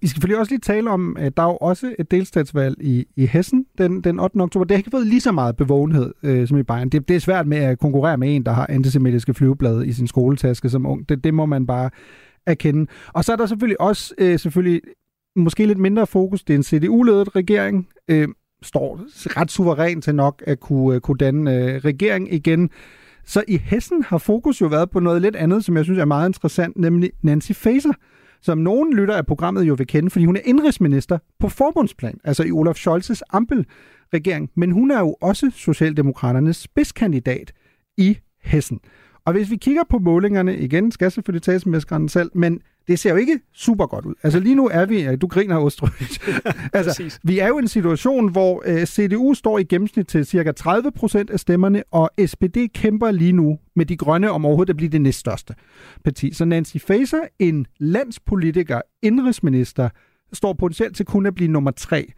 Speaker 3: Vi skal selvfølgelig også lige tale om, at der er jo også et delstatsvalg i, i Hessen den, den 8. oktober. Det har ikke fået lige så meget bevågenhed øh, som i Bayern. Det, det er svært med at konkurrere med en, der har antisemitiske flyveblade i sin skoletaske som ung. Det, det må man bare erkende. Og så er der selvfølgelig også øh, selvfølgelig måske lidt mindre fokus. Det er en CDU-ledet regering. Øh, står ret suveræn til nok at kunne, øh, kunne danne øh, regering igen. Så i Hessen har fokus jo været på noget lidt andet, som jeg synes er meget interessant, nemlig Nancy Faeser, som nogen lytter af programmet jo vil kende, fordi hun er indrigsminister på forbundsplan, altså i Olaf Scholz's Ampel-regering. Men hun er jo også Socialdemokraternes spidskandidat i Hessen. Og hvis vi kigger på målingerne igen, skal selvfølgelig tages med selv, men det ser jo ikke super godt ud. Altså lige nu er vi, du griner Ostrøg. altså, vi er jo i en situation, hvor øh, CDU står i gennemsnit til cirka 30 procent af stemmerne, og SPD kæmper lige nu med de grønne om overhovedet at blive det næststørste parti. Så Nancy Faeser, en landspolitiker, indrigsminister, står potentielt til kun at blive nummer tre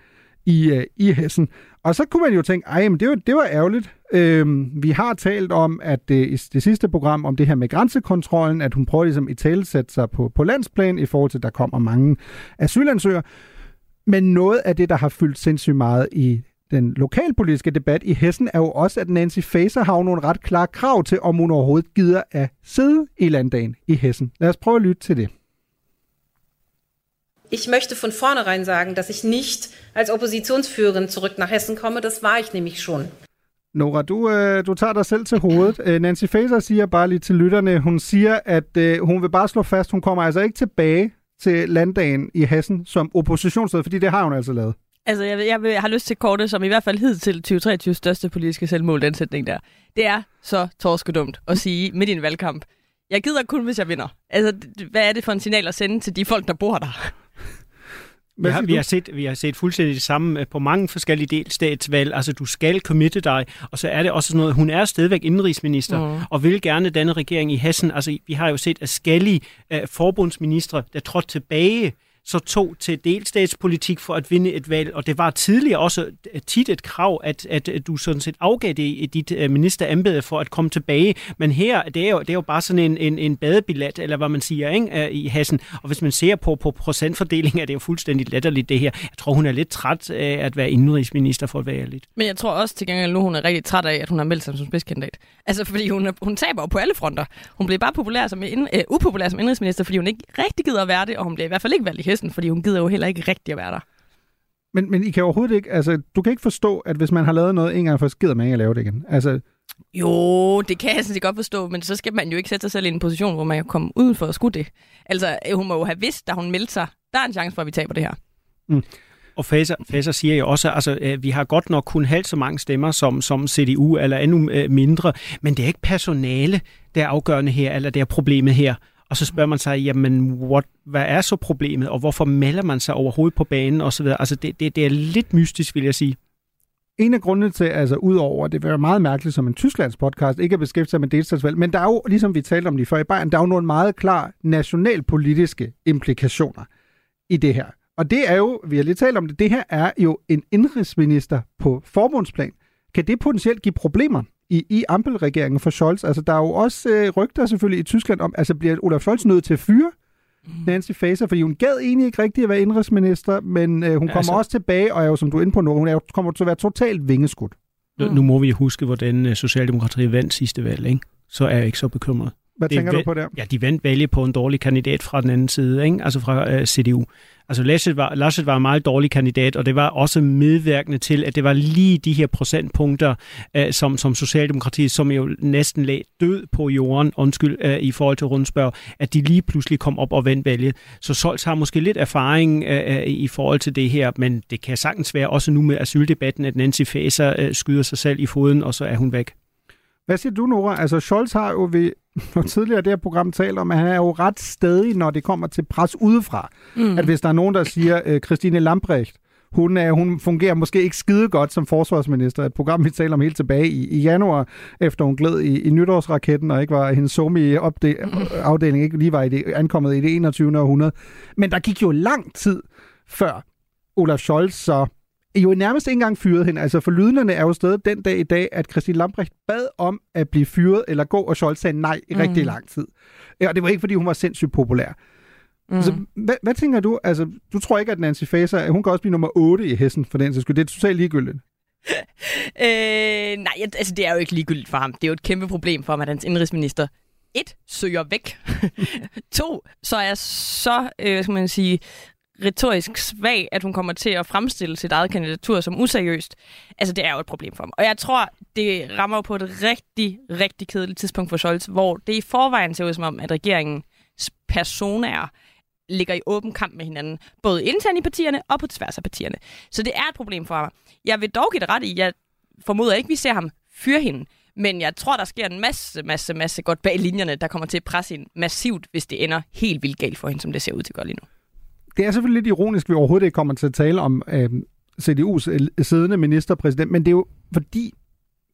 Speaker 3: i, øh, i Hessen. Og så kunne man jo tænke, ej, men det var, det var ærgerligt. Øhm, vi har talt om, at det, i det sidste program, om det her med grænsekontrollen, at hun prøver ligesom i talesætte sig på, på landsplan i forhold til, at der kommer mange asylansøgere. Men noget af det, der har fyldt sindssygt meget i den lokalpolitiske debat i Hessen, er jo også, at Nancy Faeser har nogle ret klare krav til, om hun overhovedet gider at sidde i landdagen i Hessen. Lad os prøve at lytte til det.
Speaker 23: Ich möchte von vornherein sagen, dass ich nicht als Oppositionsführerin zurück nach Hessen komme. Das war ich nämlich schon.
Speaker 3: Nora, du, øh, du tager dig selv til hovedet. Øh, Nancy Faeser siger bare lige til lytterne, hun siger, at øh, hun vil bare slå fast, hun kommer altså ikke tilbage til landdagen i Hessen som oppositionsleder, fordi det har hun altså lavet.
Speaker 20: Altså, jeg, jeg, jeg har lyst til kortet, som i hvert fald hed til 2023 største politiske selvmål, den sætning der. Det er så torskedumt at sige midt i en valgkamp, jeg gider kun, hvis jeg vinder. Altså, hvad er det for en signal at sende til de folk, der bor der?
Speaker 22: Vi har, vi, har set, vi har set fuldstændig det samme øh, på mange forskellige delstatsvalg. Altså, du skal committe dig, og så er det også sådan noget, hun er stadigvæk indrigsminister, mm. og vil gerne danne regering i Hessen. Altså, vi har jo set forskellige uh, forbundsministre, der trådte tilbage så tog til delstatspolitik for at vinde et valg, og det var tidligere også øh, tit et krav, at, at du sådan set afgav det i dit øh, ministerembede for at komme tilbage, men her, det er jo, det er jo bare sådan en, en, en badebillet, eller hvad man siger, ikke, øh, i Hassen, og hvis man ser på, på procentfordelingen, er det jo fuldstændig latterligt det her. Jeg tror, hun er lidt træt af at være indrigsminister for at være lidt.
Speaker 20: Men jeg tror også til gengæld nu, hun er rigtig træt af, at hun har meldt sig som spidskandidat. Altså, fordi hun, hun taber jo på alle fronter. Hun bliver bare populær som ind, uh, upopulær som indrigsminister, fordi hun ikke rigtig gider at være det, og hun bliver i hvert fald ikke valgt i hesten, fordi hun gider jo heller ikke rigtig at være der.
Speaker 3: Men, men I kan overhovedet ikke, altså, du kan ikke forstå, at hvis man har lavet noget en gang for, så gider man ikke at lave det igen. Altså,
Speaker 20: jo, det kan jeg sådan godt forstå, men så skal man jo ikke sætte sig selv i en position, hvor man kan komme ud for at skulle det. Altså, hun må jo have vidst, da hun meldte sig, der er en chance for, at vi taber det her.
Speaker 22: Mm. Og Faser, Faser siger jo også, at altså, vi har godt nok kun halvt så mange stemmer som, som CDU, eller endnu øh, mindre, men det er ikke personale, der er afgørende her, eller det er problemet her. Og så spørger man sig, jamen, what, hvad er så problemet, og hvorfor melder man sig overhovedet på banen osv.? Altså, det, det, det er lidt mystisk, vil jeg sige.
Speaker 3: En af grundene til, altså udover, det vil være meget mærkeligt som en Tysklands podcast, ikke at beskæftige sig med delstatsvalg, men der er jo, ligesom vi talte om lige før i Bayern, der er jo nogle meget klar nationalpolitiske implikationer i det her. Og det er jo, vi har lige talt om det, det her er jo en indrigsminister på forbundsplan. Kan det potentielt give problemer i, i Ampel-regeringen for Scholz? Altså, der er jo også øh, rygter selvfølgelig i Tyskland om, altså bliver Olaf Scholz nødt til at fyre mm. Nancy Faeser, fordi hun gad egentlig ikke rigtig at være indrigsminister, men øh, hun kommer altså, også tilbage, og er jo, som du er inde på nu, hun er, kommer til at være totalt vingeskudt.
Speaker 22: Nu, nu må vi huske, hvordan øh, Socialdemokratiet vandt sidste valg, ikke? Så er jeg ikke så bekymret.
Speaker 3: Hvad
Speaker 22: det
Speaker 3: tænker du på der?
Speaker 22: Ja, de vandt valget på en dårlig kandidat fra den anden side, ikke? altså fra øh, CDU. Altså Laschet var, Laschet var en meget dårlig kandidat, og det var også medvirkende til, at det var lige de her procentpunkter, øh, som, som Socialdemokratiet, som jo næsten lagde død på jorden, undskyld, øh, i forhold til rundspørg, at de lige pludselig kom op og vandt valget. Så Scholz har måske lidt erfaring øh, øh, i forhold til det her, men det kan sagtens være også nu med asyldebatten, at Nancy Faeser øh, skyder sig selv i foden, og så er hun væk.
Speaker 3: Hvad siger du, Nora? Altså, Scholz har jo ved og tidligere det her program talt om, at han er jo ret stadig, når det kommer til pres udefra. Mm. At hvis der er nogen, der siger, uh, Christine Lambrecht, hun, er, hun fungerer måske ikke skide godt som forsvarsminister. Et program, vi taler om helt tilbage i, i januar, efter hun gled i, i nytårsraketten, og ikke var hendes somi afdeling ikke lige var i det, ankommet i det 21. århundrede. Men der gik jo lang tid før Olaf Scholz så jo nærmest ikke engang fyret hende. Altså for lydende er jo stadig den dag i dag, at Christine Lambrecht bad om at blive fyret eller gå, og Scholz sagde nej i mm. rigtig lang tid. Og det var ikke, fordi hun var sindssygt populær. Mm. Altså, hvad, hvad tænker du? Altså, du tror ikke, at Nancy Faeser, hun kan også blive nummer 8 i Hessen for den skyld. Det er totalt ligegyldigt.
Speaker 20: øh, nej, altså det er jo ikke ligegyldigt for ham. Det er jo et kæmpe problem for ham, at hans indrigsminister et, søger væk. to, så er så, øh, skal man sige, retorisk svag, at hun kommer til at fremstille sit eget kandidatur som useriøst. Altså, det er jo et problem for ham. Og jeg tror, det rammer på et rigtig, rigtig kedeligt tidspunkt for Scholz, hvor det i forvejen ser ud som om, at regeringens personer ligger i åben kamp med hinanden, både internt i partierne og på tværs af partierne. Så det er et problem for ham. Jeg vil dog give det ret i, jeg formoder ikke, vi ser ham fyre hende, men jeg tror, der sker en masse, masse, masse godt bag linjerne, der kommer til at presse hende massivt, hvis det ender helt vildt galt for hende, som det ser ud til at gøre lige nu
Speaker 3: det er selvfølgelig lidt ironisk, at vi overhovedet ikke kommer til at tale om øh, CDU's siddende ministerpræsident, men det er jo fordi,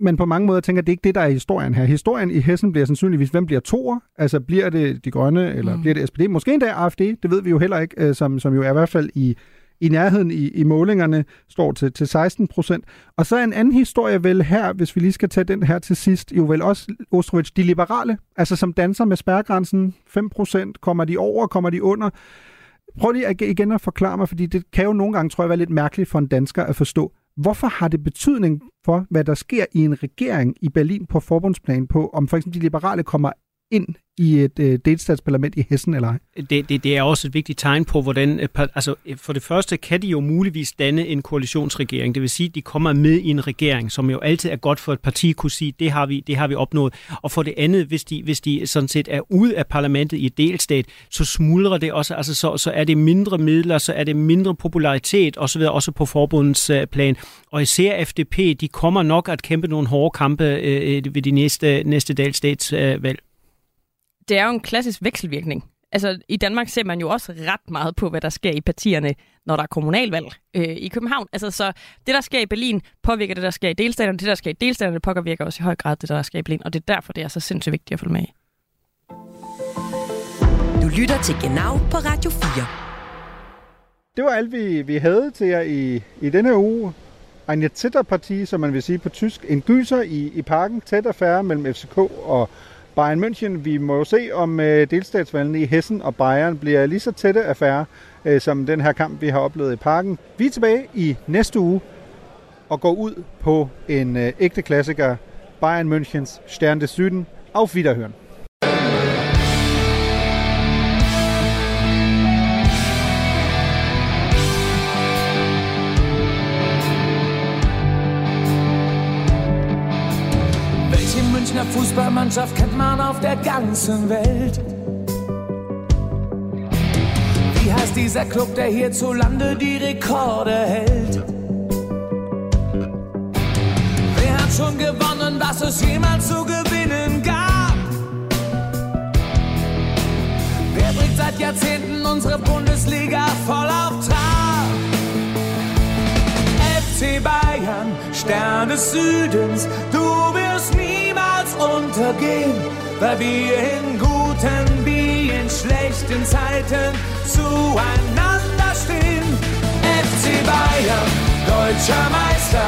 Speaker 3: man på mange måder tænker, at det er ikke det, der er historien her. Historien i Hessen bliver sandsynligvis, hvem bliver toer? Altså bliver det De Grønne, eller mm. bliver det SPD? Måske endda AFD, det ved vi jo heller ikke, øh, som, som jo er i hvert fald i, i nærheden i, i målingerne står til, til 16 procent. Og så er en anden historie vel her, hvis vi lige skal tage den her til sidst, jo vel også Ostrovich, de liberale, altså som danser med spærgrænsen 5 procent. Kommer de over, kommer de under? Prøv lige igen at forklare mig, fordi det kan jo nogle gange, tror jeg, være lidt mærkeligt for en dansker at forstå. Hvorfor har det betydning for, hvad der sker i en regering i Berlin på forbundsplan på, om for eksempel de liberale kommer ind i et øh, delstatsparlament i Hessen eller ej?
Speaker 22: Det, det, det er også et vigtigt tegn på, hvordan... Øh, altså, for det første kan de jo muligvis danne en koalitionsregering. Det vil sige, at de kommer med i en regering, som jo altid er godt for et parti kunne sige, det har vi, det har vi opnået. Og for det andet, hvis de, hvis de sådan set er ude af parlamentet i et delstat, så smuldrer det også, altså så, så er det mindre midler, så er det mindre popularitet osv., også på forbundets øh, plan. Og især FDP, de kommer nok at kæmpe nogle hårde kampe øh, øh ved de næste, næste delstatsvalg. Øh, valg
Speaker 20: det er jo en klassisk vekselvirkning. Altså, i Danmark ser man jo også ret meget på, hvad der sker i partierne, når der er kommunalvalg øh, i København. Altså, så det, der sker i Berlin, påvirker det, der sker i delstaterne. Det, der sker i delstaterne, påvirker også i høj grad det, der sker i Berlin. Og det er derfor, det er så sindssygt vigtigt at følge med i.
Speaker 2: Du lytter til Genau på Radio 4.
Speaker 3: Det var alt, vi, vi havde til jer i, i denne uge. Ein Zitterparti, som man vil sige på tysk. En gyser i, i parken. Tæt affære mellem FCK og Bayern München. Vi må jo se, om øh, delstatsvalgene i Hessen og Bayern bliver lige så tætte affære, øh, som den her kamp, vi har oplevet i parken. Vi er tilbage i næste uge og går ud på en øh, ægte klassiker. Bayern Münchens Stern des Süden. Auf Wiederhören.
Speaker 24: Fußballmannschaft kennt man auf der ganzen Welt? Wie heißt dieser Club, der hierzulande die Rekorde hält? Wer hat schon gewonnen, was es jemals zu gewinnen gab? Wer bringt seit Jahrzehnten unsere Bundesliga voll auf Trab? FC Bayern, Stern des Südens, du wirst niemals untergehen, weil wir in guten wie in schlechten Zeiten zueinander stehen. FC Bayern, deutscher Meister,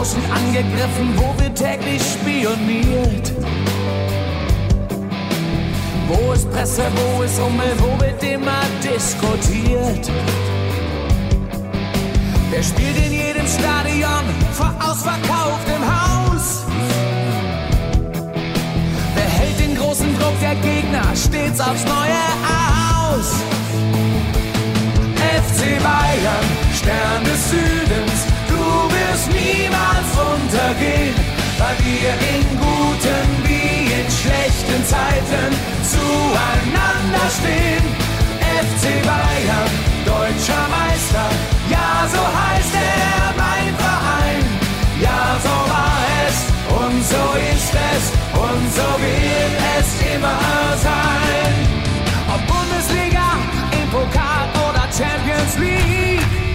Speaker 24: Lauschend angegriffen, wo wird täglich spioniert? Wo ist Presse, wo ist Rummel, wo wird immer diskutiert? Wer spielt in jedem Stadion vor ausverkauftem Haus? Wer hält den großen Druck der Gegner stets aufs Neue aus? FC Bayern, Stern des Südens, du wirst niemals untergehen, weil wir in guten wie in schlechten Zeiten zueinander stehen. FC Bayern, deutscher Meister, ja so heißt er mein Verein. Ja so war es und so ist es und so wird es immer sein. Ob Bundesliga, im Pokal oder Champions League.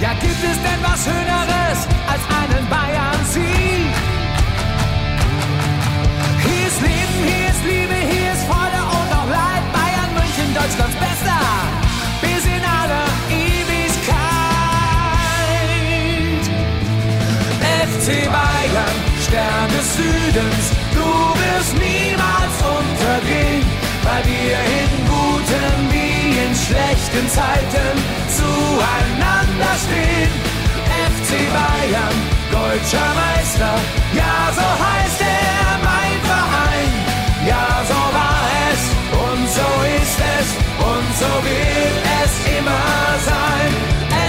Speaker 24: Ja, gibt es denn was Schöneres als einen Bayern-Sieg? Hier ist Leben, hier ist Liebe, hier ist Freude und auch Leid. Bayern München, Deutschlands Bester, bis in alle Ewigkeit. FC Bayern, Stern des Südens, du wirst niemals untergehen, weil wir in guten wie in schlechten Zeiten zueinander stehen. FC Bayern, deutscher Meister, ja so heißt er mein Verein. Ja so war es und so ist es und so wird es immer sein.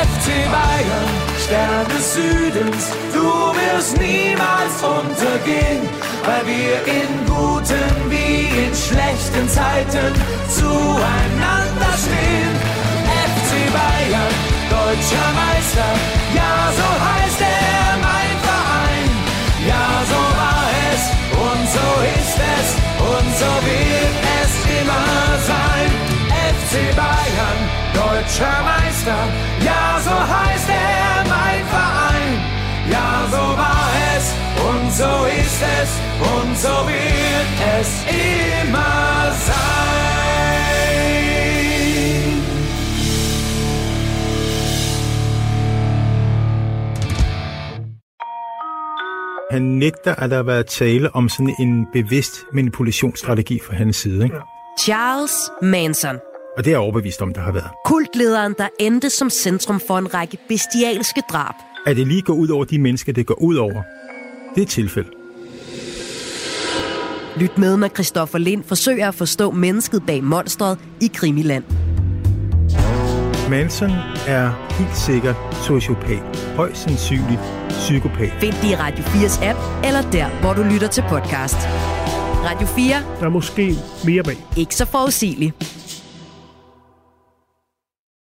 Speaker 24: FC Bayern, Stern des Südens, du wirst niemals untergehen, weil wir in guten wie in schlechten Zeiten zueinander stehen. Deutscher Meister, ja so heißt er mein Verein. Ja so war es und so ist es und so wird es immer sein. FC Bayern, deutscher Meister, ja so heißt er mein Verein. Ja so war es und so ist es und so wird es immer sein.
Speaker 25: Han nægter, at der har været tale om sådan en bevidst manipulationsstrategi fra hans side. Ikke?
Speaker 2: Charles Manson.
Speaker 26: Og det er jeg overbevist om, der har været.
Speaker 2: Kultlederen, der endte som centrum for en række bestialske drab.
Speaker 26: At det lige går ud over de mennesker, det går ud over, det er et tilfælde.
Speaker 2: Lyt med, når Christoffer Lind forsøger at forstå mennesket bag monstret i Krimiland.
Speaker 26: Manson er helt sikkert sociopat. Højst sandsynligt psykopat.
Speaker 2: Find det i Radio 4's app, eller der, hvor du lytter til podcast. Radio 4.
Speaker 25: Der er måske mere bag.
Speaker 2: Ikke så forudsigeligt.